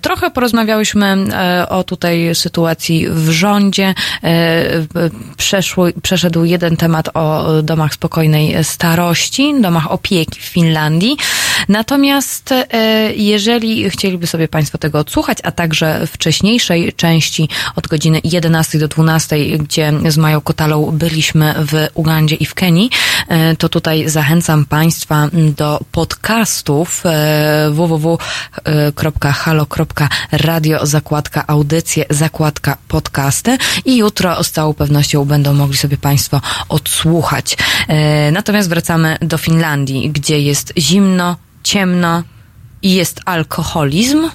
Trochę porozmawiałyśmy e, o tutaj sytuacji w rządzie. E, Przeszło, przeszedł jeden temat o domach spokojnej starości, domach opieki w Finlandii. Natomiast e, jeżeli chcieliby sobie Państwo tego odsłuchać, a także wcześniejszej części od godziny 11 do 12, gdzie z Mają Kotalą byliśmy w Ugandzie i w Kenii, e, to tutaj zachęcam Państwa do podcastów e, www.halo.radio zakładka audycje, zakładka podcasty i jutro z całą pewnością będą mogli sobie Państwo odsłuchać. Natomiast wracamy do Finlandii, gdzie jest zimno, ciemno i jest alkoholizm.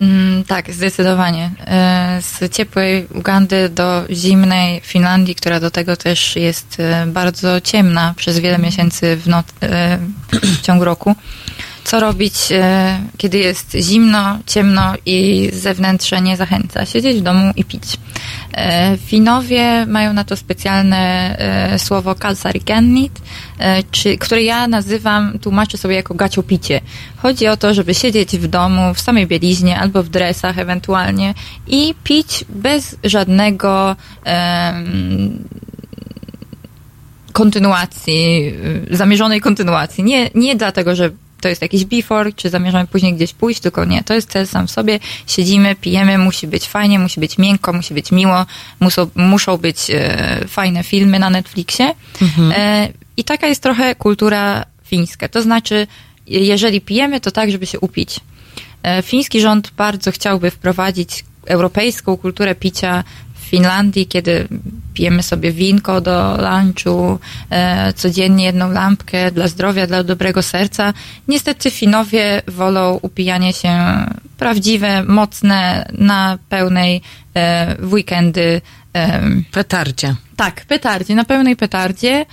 Mm, tak, zdecydowanie. E, Z ciepłej Ugandy do zimnej Finlandii, która do tego też jest e, bardzo ciemna przez wiele miesięcy w, e, w ciągu roku. Co robić, kiedy jest zimno, ciemno i zewnętrze nie zachęca? Siedzieć w domu i pić. E, Finowie mają na to specjalne e, słowo kalsarikennit, e, które ja nazywam, tłumaczę sobie jako gaciopicie. Chodzi o to, żeby siedzieć w domu, w samej bieliźnie albo w dresach ewentualnie i pić bez żadnego kontynuacji, zamierzonej kontynuacji. Nie, nie dlatego, że to jest jakiś before, czy zamierzamy później gdzieś pójść, tylko nie. To jest cel sam w sobie. Siedzimy, pijemy, musi być fajnie, musi być miękko, musi być miło, muszą, muszą być e, fajne filmy na Netflixie. E, I taka jest trochę kultura fińska. To znaczy, jeżeli pijemy, to tak, żeby się upić. E, Fiński rząd bardzo chciałby wprowadzić europejską kulturę picia w Finlandii, kiedy pijemy sobie winko do lunchu, e, codziennie jedną lampkę dla zdrowia, dla dobrego serca. Niestety Finowie wolą upijanie się prawdziwe, mocne, na pełnej e, w weekendy. petardzie. Tak, petardzie, na pełnej petardzie.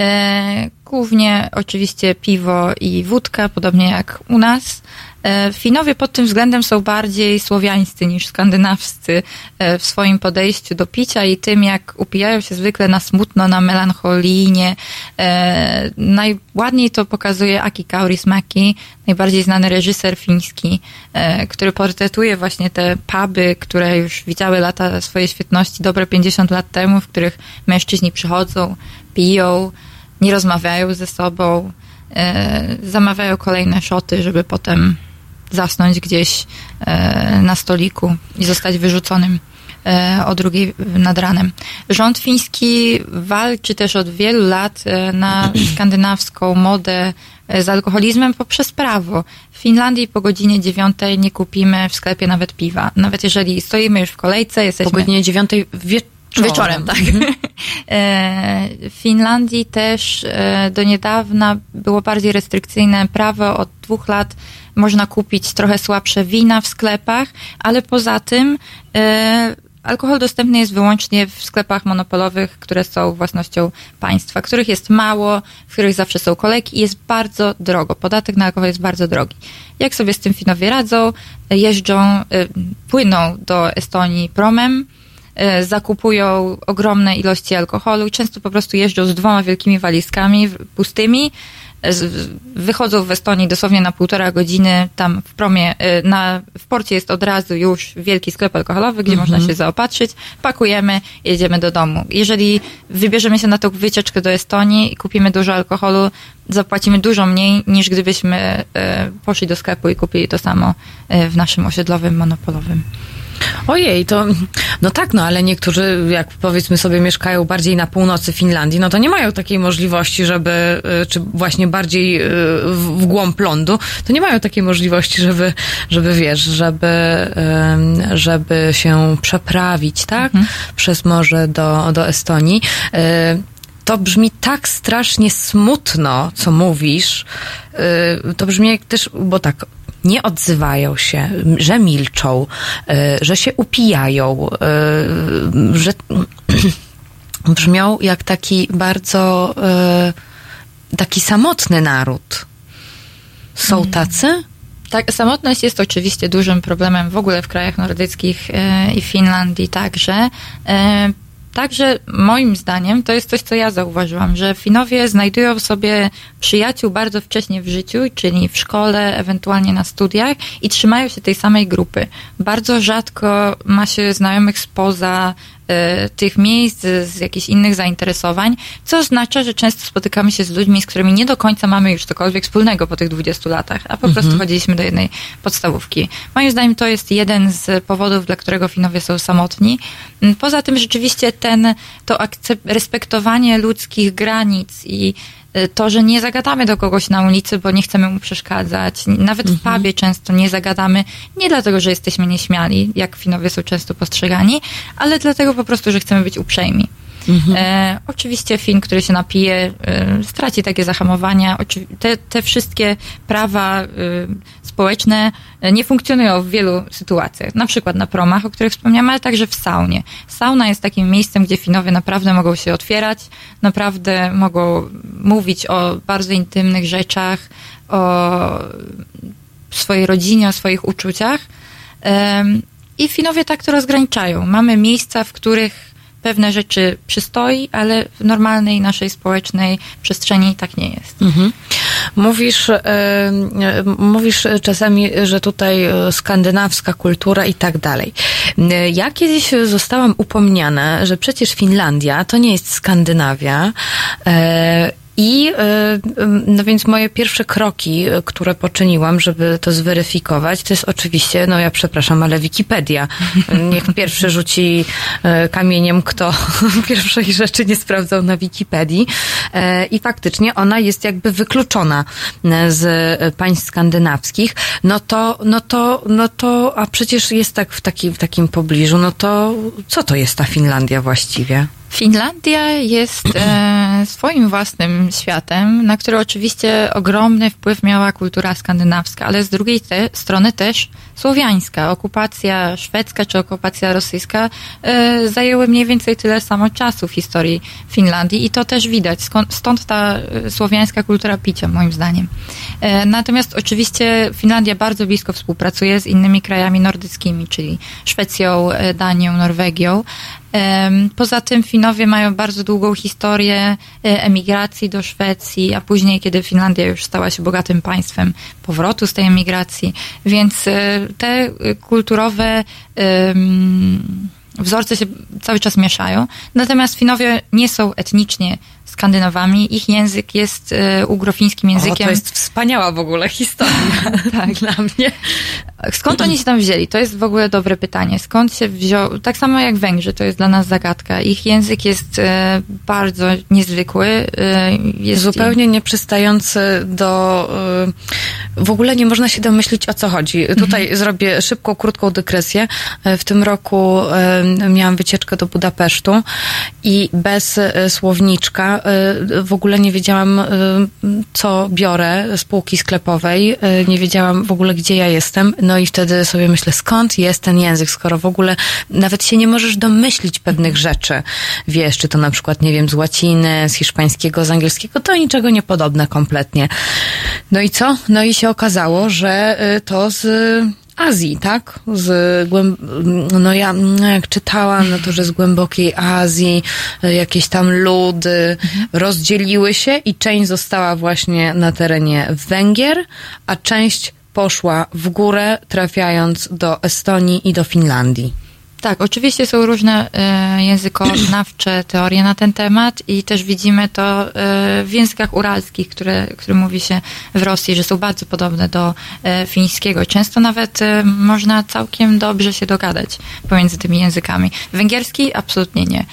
E, głównie oczywiście piwo i wódka, podobnie jak u nas. E, Finowie pod tym względem są bardziej słowiańscy niż skandynawscy e, w swoim podejściu do picia i tym, jak upijają się zwykle na smutno, na melancholijnie. E, Najładniej to pokazuje Aki Kaurismäki, najbardziej znany reżyser fiński, który portretuje właśnie te puby, które już widziały lata swojej świetności dobre 50 lat temu, w których mężczyźni przychodzą, piją, nie rozmawiają ze sobą, zamawiają kolejne szoty, żeby potem zasnąć gdzieś e, na stoliku i zostać wyrzuconym e, o drugiej nad ranem. Rząd fiński walczy też od wielu lat e, na [clears throat] skandynawską modę e, z alkoholizmem poprzez prawo. W Finlandii po godzinie dziewiątej nie kupimy w sklepie nawet piwa. Nawet jeżeli stoimy już w kolejce, jesteśmy... Po godzinie dziewiątej wieczorem. Wieczorem, tak. E, W Finlandii też e, do niedawna było bardziej restrykcyjne prawo. Od dwóch lat można kupić trochę słabsze wina w sklepach, ale poza tym e, alkohol dostępny jest wyłącznie w sklepach monopolowych, które są własnością państwa, których jest mało, w których zawsze są kolejki i jest bardzo drogo. Podatek na alkohol jest bardzo drogi. Jak sobie z tym Finowie radzą? Jeżdżą, e, płyną do Estonii promem, e, zakupują ogromne ilości alkoholu i często po prostu jeżdżą z dwoma wielkimi walizkami pustymi, wychodzą w Estonii dosłownie na półtora godziny, tam w promie, e, na, w porcie jest od razu już wielki sklep alkoholowy, gdzie Mhm. można się zaopatrzyć, pakujemy, jedziemy do domu. Jeżeli wybierzemy się na tą wycieczkę do Estonii i kupimy dużo alkoholu, zapłacimy dużo mniej niż gdybyśmy e, poszli do sklepu i kupili to samo e, w naszym osiedlowym, monopolowym. Ojej, to no tak, no ale niektórzy, jak powiedzmy sobie, mieszkają bardziej na północy Finlandii, no to nie mają takiej możliwości, żeby, y, czy właśnie bardziej y, w, głąb lądu, to nie mają takiej możliwości, żeby, żeby wiesz, żeby, żeby się przeprawić, tak, przez morze do, do Estonii. Y, to brzmi tak strasznie smutno, co mówisz. To brzmi jak też, bo tak, nie odzywają się, że milczą, y, że się upijają, y, że [clears throat] brzmią jak taki bardzo y, taki samotny naród. Są tacy? Tak, samotność jest oczywiście dużym problemem w ogóle w krajach nordyckich e, i Finlandii także. Także moim zdaniem to jest coś, co ja zauważyłam, że Finowie znajdują sobie przyjaciół bardzo wcześnie w życiu, czyli w szkole, ewentualnie na studiach i trzymają się tej samej grupy. Bardzo rzadko ma się znajomych spoza tych miejsc, z, jakichś innych zainteresowań, co oznacza, że często spotykamy się z ludźmi, z którymi nie do końca mamy już cokolwiek wspólnego po tych 20 latach, a po Mhm. prostu chodziliśmy do jednej podstawówki. Moim zdaniem to jest jeden z powodów, dla którego Finowie są samotni. Mm, Poza tym rzeczywiście ten, to akcep- respektowanie ludzkich granic i y, to, że nie zagadamy do kogoś na ulicy, bo nie chcemy mu przeszkadzać. Nawet w pubie często nie zagadamy, nie dlatego, że jesteśmy nieśmiali, jak Finowie są często postrzegani, ale dlatego po prostu, że chcemy być uprzejmi. E, oczywiście film, który się napije, e, straci takie zahamowania. Oczywi- te, te wszystkie prawa e, społeczne e, nie funkcjonują w wielu sytuacjach. Na przykład na promach, o których wspomniałam, ale także w saunie. Sauna jest takim miejscem, gdzie Finowie naprawdę mogą się otwierać, naprawdę mogą mówić o bardzo intymnych rzeczach, o swojej rodzinie, o swoich uczuciach. I Finowie tak to rozgraniczają. Mamy miejsca, w których pewne rzeczy przystoi, ale w normalnej naszej społecznej przestrzeni tak nie jest. Mhm. Mówisz, e, e, mówisz czasami, że tutaj e, skandynawska kultura i tak dalej. Ja kiedyś zostałam upomniana, że przecież Finlandia to nie jest Skandynawia. I e, no więc moje pierwsze kroki, e, które poczyniłam, żeby to zweryfikować, to jest oczywiście, no ja przepraszam, ale Wikipedia. [laughs] Niech pierwszy rzuci e, kamieniem, kto [laughs] pierwszej rzeczy nie sprawdzał na Wikipedii. E, I faktycznie ona jest jakby wykluczona z państw skandynawskich. No to, no to, no to, a przecież jest tak w, takim w takim pobliżu, no to co to jest ta Finlandia właściwie? Finlandia jest e, [clears throat] swoim własnym światem, na który oczywiście ogromny wpływ miała kultura skandynawska, ale z drugiej te, strony też słowiańska. Okupacja szwedzka czy okupacja rosyjska e, zajęły mniej więcej tyle samo czasu w historii Finlandii i to też widać. Skąd, stąd ta e, słowiańska kultura picia, moim zdaniem. E, natomiast oczywiście Finlandia bardzo blisko współpracuje z innymi krajami nordyckimi, czyli Szwecją, e, Danią, Norwegią. Poza tym Finowie mają bardzo długą historię e, emigracji do Szwecji, a później, kiedy Finlandia już stała się bogatym państwem, powrotu z tej emigracji. Więc e, te kulturowe wzorce się cały czas mieszają. Natomiast Finowie nie są etnicznie Skandynawami. Ich język jest e, ugrofińskim językiem. O, to jest wspaniała w ogóle historia [laughs] tak. dla mnie. Skąd oni się tam wzięli? To jest w ogóle dobre pytanie. Skąd się wziął? Tak samo jak Węgrzy, to jest dla nas zagadka. Ich język jest e, bardzo niezwykły. E, jest Zupełnie nieprzystający do. y, W ogóle nie można się domyślić o co chodzi. Tutaj zrobię szybką, krótką dygresję. W tym roku y, miałam wycieczkę do Budapesztu i bez y, słowniczka y, w ogóle nie wiedziałam, y, co biorę z półki sklepowej. Y, Nie wiedziałam w ogóle, gdzie ja jestem. No i wtedy sobie myślę, skąd jest ten język, skoro w ogóle nawet się nie możesz domyślić pewnych rzeczy. Wiesz, czy to na przykład, nie wiem, z łaciny, z hiszpańskiego, z angielskiego, to niczego nie podobne kompletnie. No i co? No i się okazało, że y, to z Azji, tak? Z głęb... No ja no jak czytałam, no to, że z głębokiej Azji y, jakieś tam ludy rozdzieliły się i część została właśnie na terenie Węgier, a część poszła w górę, trafiając do Estonii i do Finlandii. Tak, oczywiście są różne e, językoznawcze [clears throat] teorie na ten temat i też widzimy to e, w językach uralskich, które, które mówi się w Rosji, że są bardzo podobne do e, fińskiego. Często nawet można całkiem dobrze się dogadać pomiędzy tymi językami. Węgierski absolutnie nie.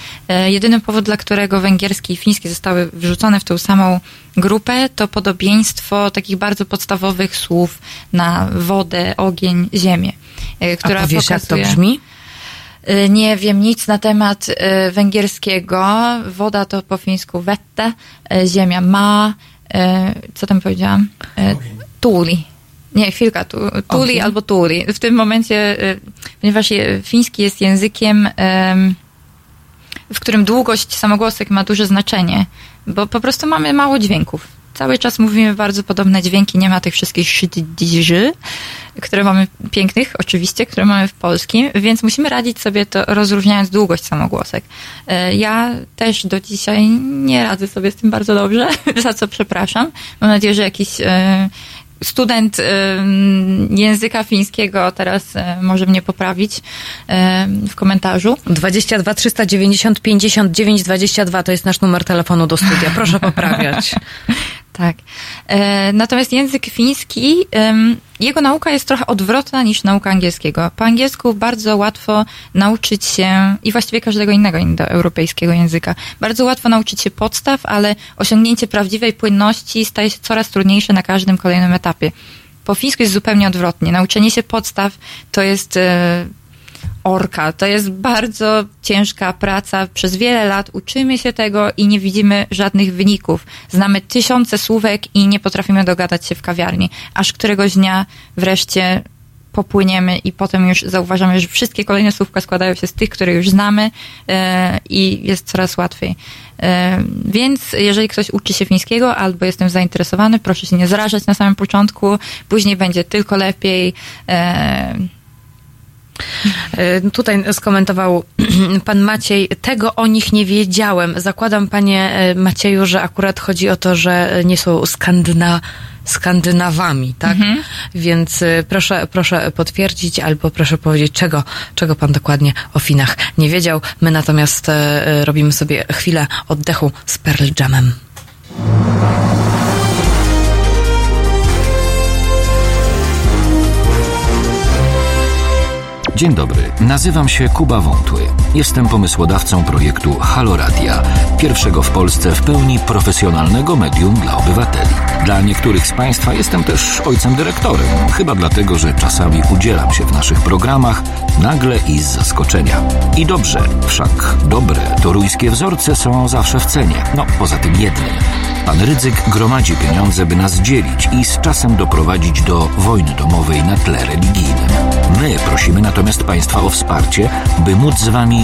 Jedyny powód, dla którego węgierski i fiński zostały wrzucone w tą samą grupę, to podobieństwo takich bardzo podstawowych słów na wodę, ogień, ziemię. Która A powiesz, jak to pokazuje- brzmi? Y, Nie wiem nic na temat y, węgierskiego. Woda to po fińsku wette, y, ziemia ma. Co tam powiedziałam? Tuli. Nie, chwilka, tu, tuli Ogień. albo tuli. W tym momencie, ponieważ fiński jest językiem, em, w którym długość samogłosek ma duże znaczenie, bo po prostu mamy mało dźwięków. Cały czas mówimy bardzo podobne dźwięki, nie ma tych wszystkich szydziży, które mamy pięknych, oczywiście, które mamy w polskim, więc musimy radzić sobie to rozróżniając długość samogłosek. E, Ja też do dzisiaj nie radzę sobie z tym bardzo dobrze, [laughs] za co przepraszam. Mam nadzieję, że jakiś e, student e, języka fińskiego teraz może mnie poprawić w komentarzu. 22 390 59 22 to jest nasz numer telefonu do studia. Proszę [laughs] poprawiać. Tak. E, natomiast język fiński, jego nauka jest trochę odwrotna niż nauka angielskiego. Po angielsku bardzo łatwo nauczyć się, i właściwie każdego innego indoeuropejskiego języka, bardzo łatwo nauczyć się podstaw, ale osiągnięcie prawdziwej płynności staje się coraz trudniejsze na każdym kolejnym etapie. Po fińsku jest zupełnie odwrotnie. Nauczenie się podstaw to jest e, orka. To jest bardzo ciężka praca. Przez wiele lat uczymy się tego i nie widzimy żadnych wyników. Znamy tysiące słówek i nie potrafimy dogadać się w kawiarni. Aż któregoś dnia wreszcie popłyniemy i potem już zauważamy, że wszystkie kolejne słówka składają się z tych, które już znamy e, i jest coraz łatwiej. E, więc jeżeli ktoś uczy się fińskiego albo jestem zainteresowany, proszę się nie zrażać na samym początku, później będzie tylko lepiej. E, Tutaj skomentował [clears throat] pan Maciej, tego o nich nie wiedziałem. Zakładam, panie e, Macieju, że akurat chodzi o to, że nie są Skandyna, Skandynawami, tak? Więc e, proszę, proszę potwierdzić albo proszę powiedzieć, czego, czego pan dokładnie o Finach nie wiedział. My natomiast e, e, robimy sobie chwilę oddechu z Pearl Jamem. Dzień dobry, nazywam się Kuba Wątły. Jestem pomysłodawcą projektu Halo Radia, pierwszego w Polsce w pełni profesjonalnego medium dla obywateli. Dla niektórych z Państwa jestem też ojcem dyrektorem, chyba dlatego, że czasami udzielam się w naszych programach nagle i z zaskoczenia. I dobrze, wszak dobre toruńskie wzorce są zawsze w cenie, no poza tym jednym. Pan Rydzyk gromadzi pieniądze, by nas dzielić i z czasem doprowadzić do wojny domowej na tle religijnym. My prosimy natomiast Państwa o wsparcie, by móc z Wami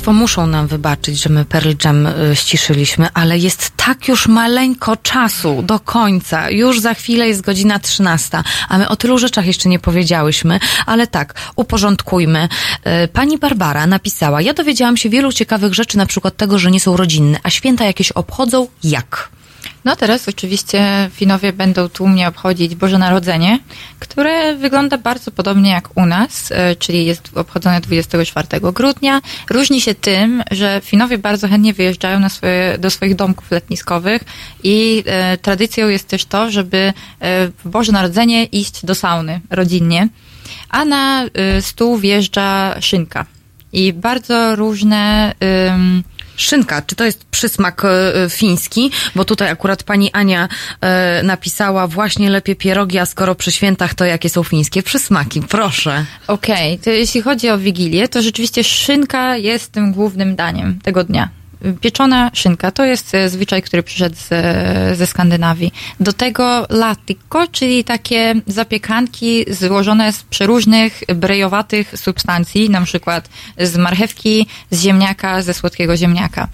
Państwo muszą nam wybaczyć, że my Pearl Jam y, ściszyliśmy, ale jest tak już maleńko czasu do końca. Już za chwilę jest godzina 13, a my o tylu rzeczach jeszcze nie powiedziałyśmy, ale tak, uporządkujmy. Y, Pani Barbara napisała, ja dowiedziałam się wielu ciekawych rzeczy, na przykład tego, że nie są rodzinne, a święta jakieś obchodzą jak? No teraz oczywiście Finowie będą tłumnie obchodzić Boże Narodzenie, wygląda bardzo podobnie jak u nas, e, czyli jest obchodzone 24 grudnia. Różni się tym, że Finowie bardzo chętnie wyjeżdżają swoje, do swoich domków letniskowych i e, tradycją jest też to, żeby e, w Boże Narodzenie iść do sauny rodzinnie, a na e, stół wjeżdża szynka. I bardzo różne... Szynka, czy to jest przysmak e, e, fiński? Bo tutaj akurat pani Ania e, napisała właśnie lepiej pierogi, a skoro przy świętach, to jakie są fińskie przysmaki? Proszę. Okej, to jeśli chodzi o Wigilię, to rzeczywiście szynka jest tym głównym daniem tego dnia. Pieczona szynka to jest e, zwyczaj, który przyszedł z, ze Skandynawii. Do tego latiko, czyli takie zapiekanki złożone z przeróżnych brejowatych substancji, na przykład z marchewki, z ziemniaka, ze słodkiego ziemniaka.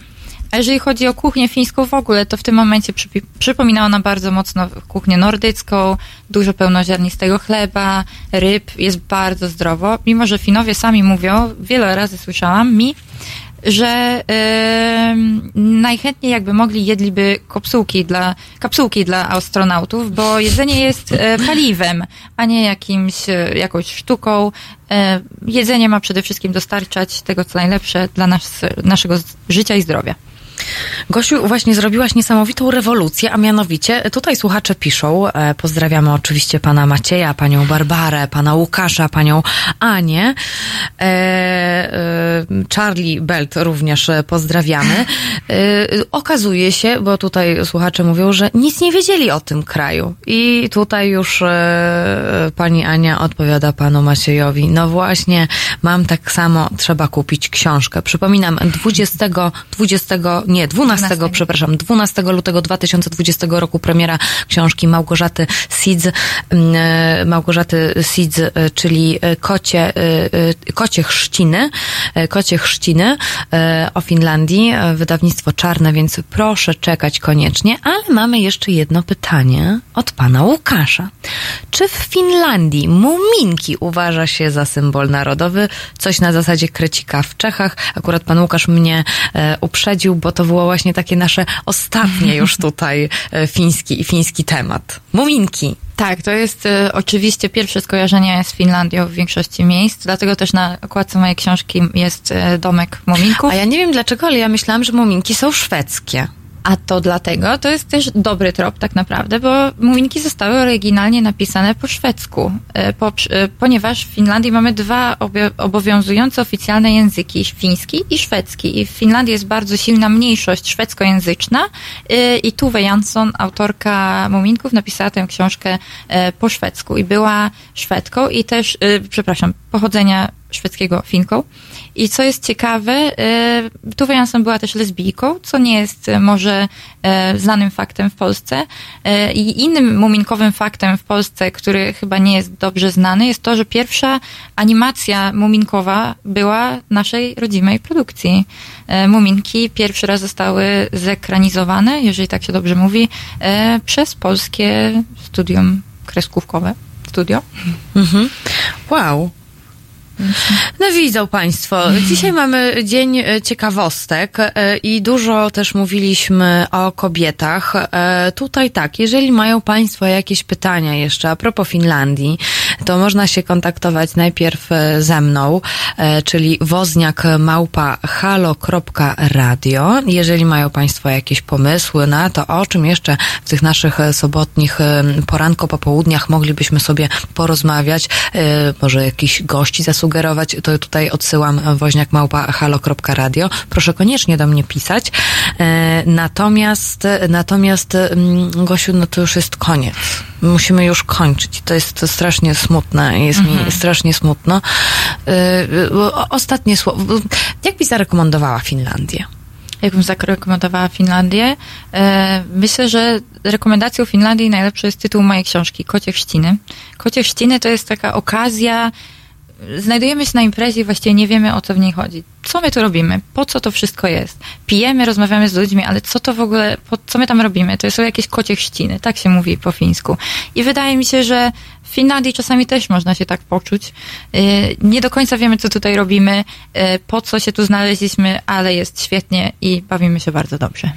A jeżeli chodzi o kuchnię fińską w ogóle, to w tym momencie przypomina ona bardzo mocno kuchnię nordycką, dużo pełnoziarnistego chleba, ryb, jest bardzo zdrowo. Mimo, że Finowie sami mówią, wiele razy słyszałam mi, że em, najchętniej jakby mogli jedliby kapsułki dla, kapsułki dla astronautów, bo jedzenie jest e, paliwem, a nie jakimś, e, jakąś sztuką. E, jedzenie ma przede wszystkim dostarczać tego, co najlepsze dla nas, naszego życia i zdrowia. Gosiu, właśnie zrobiłaś niesamowitą rewolucję, a mianowicie tutaj słuchacze piszą, e, pozdrawiamy oczywiście pana Macieja, panią Barbarę, pana Łukasza, panią Anię, e, e, Charlie Belt również e, pozdrawiamy. E, okazuje się, bo tutaj słuchacze mówią, że nic nie wiedzieli o tym kraju i tutaj już e, pani Ania odpowiada panu Maciejowi, no właśnie, mam tak samo, trzeba kupić książkę. Przypominam, 20, 20 nie, 12, 12. przepraszam, 12 lutego 2020 roku premiera książki Małgorzaty Sidz, mm, e, Małgorzaty Sidz, e, czyli e, kocie, kocie chrzciny, kocie chrzciny o Finlandii, wydawnictwo czarne, więc proszę czekać koniecznie, ale mamy jeszcze jedno pytanie od pana Łukasza. Czy w Finlandii muminki uważa się za symbol narodowy? Coś na zasadzie krecika w Czechach. Akurat pan Łukasz mnie uprzedził, bo to było właśnie takie nasze ostatnie już [laughs] tutaj e, fiński, fiński temat. Muminki. Tak, to jest e, oczywiście pierwsze skojarzenie z Finlandią w większości miejsc, dlatego też na okładce mojej książki jest e, domek muminków. A ja nie wiem dlaczego, ale ja myślałam, że muminki są szwedzkie. A to dlatego, to jest też dobry trop tak naprawdę, bo muminki zostały oryginalnie napisane po szwedzku, e, po, e, ponieważ w Finlandii mamy dwa obowiązujące oficjalne języki, fiński i szwedzki. I w Finlandii jest bardzo silna mniejszość szwedzkojęzyczna e, i Tuve Jansson, autorka muminków, napisała tę książkę po szwedzku i była Szwedką i też, przepraszam, pochodzenia szwedzkiego Finką. I co jest ciekawe, e, Tuve Jansson była też lesbijką, co nie jest e, może e, znanym faktem w Polsce. I innym muminkowym faktem w Polsce, który chyba nie jest dobrze znany, jest to, że pierwsza animacja muminkowa była naszej rodzimej produkcji. Muminki pierwszy raz zostały zekranizowane, jeżeli tak się dobrze mówi, przez polskie studium kreskówkowe. Studio. Mhm. Wow. No widzą Państwo, dzisiaj mamy dzień ciekawostek e, i dużo też mówiliśmy o kobietach. E, Tutaj tak, jeżeli mają Państwo jakieś pytania jeszcze a propos Finlandii, to można się kontaktować najpierw e, ze mną, e, czyli wozniak małpa halo.radio. Jeżeli mają Państwo jakieś pomysły na to, o czym jeszcze w tych naszych e, sobotnich poranko, popołudniach moglibyśmy sobie porozmawiać, może jakiś gości zasugerować, to tutaj odsyłam woźniak małpa halo.radio. Proszę koniecznie do mnie pisać. Natomiast, natomiast Gosiu, no to już jest koniec. Musimy już kończyć. To jest strasznie smutne. Jest mi strasznie smutno. E, o- Ostatnie słowo. Jak byś zarekomendowała Finlandię? jakbym zarekomendowała Finlandię. E, myślę, że rekomendacją Finlandii najlepszy jest tytuł mojej książki, Kocie Chrzciny. Kocie Chrzciny to jest taka okazja, znajdujemy się na imprezie i właściwie nie wiemy o co w niej chodzi. Co my tu robimy? Po co to wszystko jest? Pijemy, rozmawiamy z ludźmi, ale co to w ogóle, po, co my tam robimy? To są jakieś kocie chrzciny, tak się mówi po fińsku. I wydaje mi się, że w Finlandii czasami też można się tak poczuć. Yy, Nie do końca wiemy, co tutaj robimy, yy, po co się tu znaleźliśmy, ale jest świetnie i bawimy się bardzo dobrze.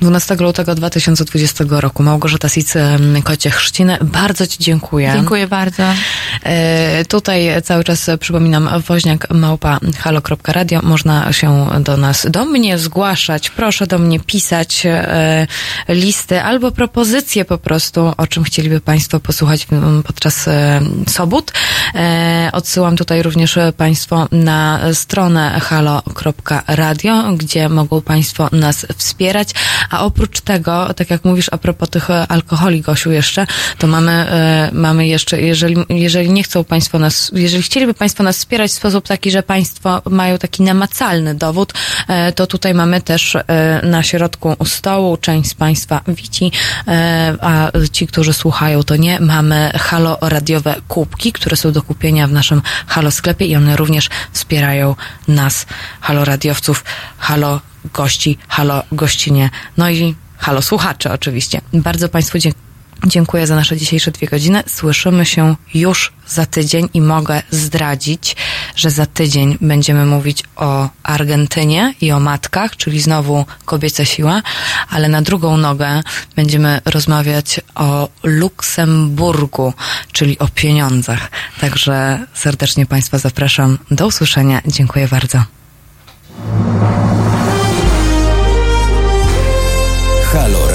12 lutego 2020 roku. Małgorzata Sic, Kocie Chrzciny. Bardzo Ci dziękuję. Dziękuję bardzo. E, Tutaj cały czas przypominam woźniak małpa halo.radio. Można się do nas, do mnie zgłaszać. Proszę do mnie pisać e, listy albo propozycje po prostu, o czym chcieliby Państwo posłuchać podczas e, sobót. E, Odsyłam tutaj również Państwo na stronę halo.radio, gdzie mogą Państwo nas wspierać. A oprócz tego, tak jak mówisz a propos tych e, alkoholi, Gosiu, jeszcze, to mamy, e, mamy jeszcze, jeżeli, jeżeli nie chcą Państwo nas, jeżeli chcieliby Państwo nas wspierać w sposób taki, że Państwo mają taki namacalny dowód, e, to tutaj mamy też e, na środku stołu, część z Państwa widzi, e, a ci, którzy słuchają, to nie, mamy halo radiowe kubki, które są do kupienia w naszym halo sklepie i one również wspierają nas, halo radiowców, halo gości, halo gościnie, no i halo słuchacze oczywiście. Bardzo Państwu dziękuję. Dziękuję za nasze dzisiejsze dwie godziny. Słyszymy się już za tydzień i mogę zdradzić, że za tydzień będziemy mówić o Argentynie i o matkach, czyli znowu kobieca siła, ale na drugą nogę będziemy rozmawiać o Luksemburgu, czyli o pieniądzach. Także serdecznie Państwa zapraszam. Do usłyszenia. Dziękuję bardzo. Halo.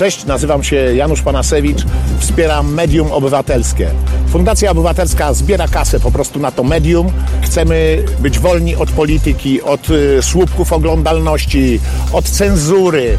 Cześć, nazywam się Janusz Panasewicz, wspieram Medium Obywatelskie. Fundacja Obywatelska zbiera kasę po prostu na to medium. Chcemy być wolni od polityki, od y, słupków oglądalności, od cenzury,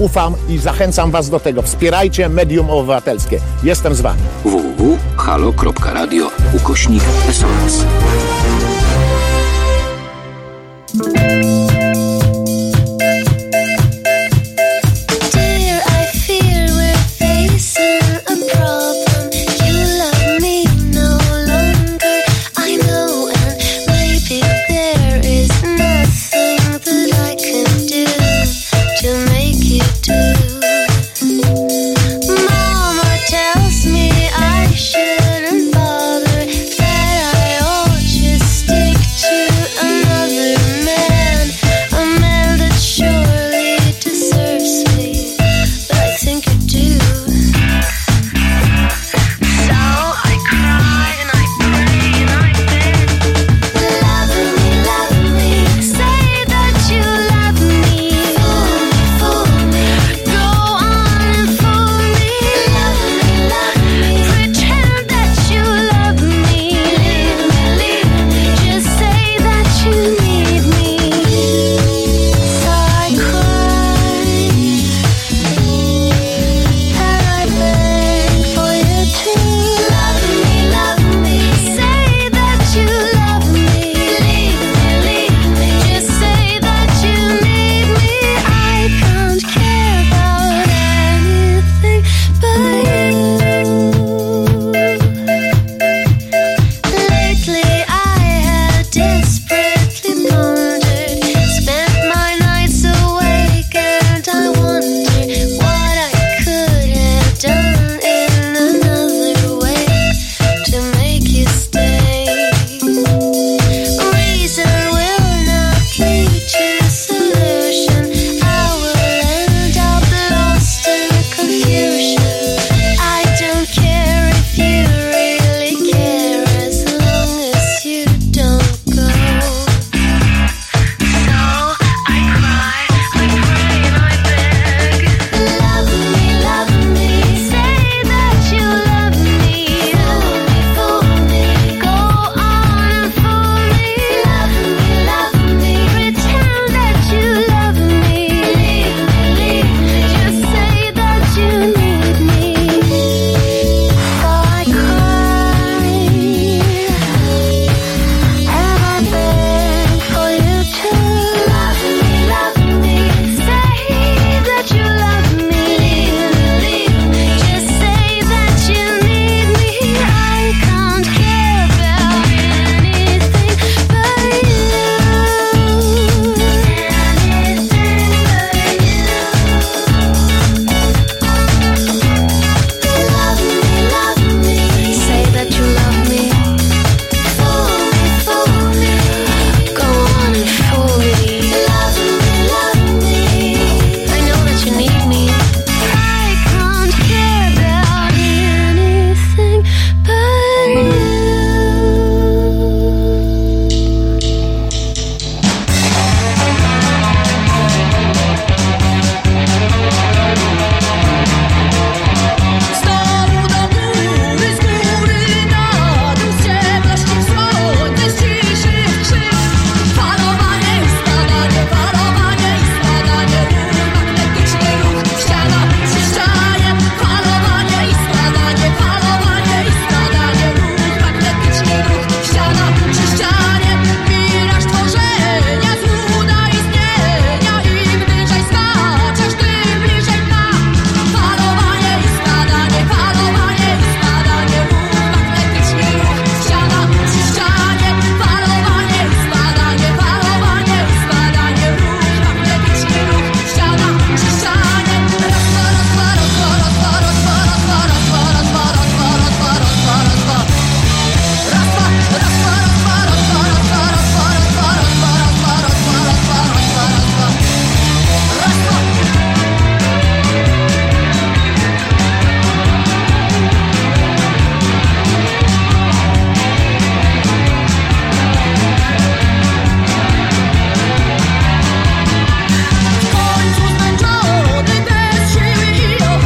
ufam i zachęcam Was do tego. Wspierajcie medium obywatelskie. Jestem z Wami. www.halo.radio ukośnik SOS.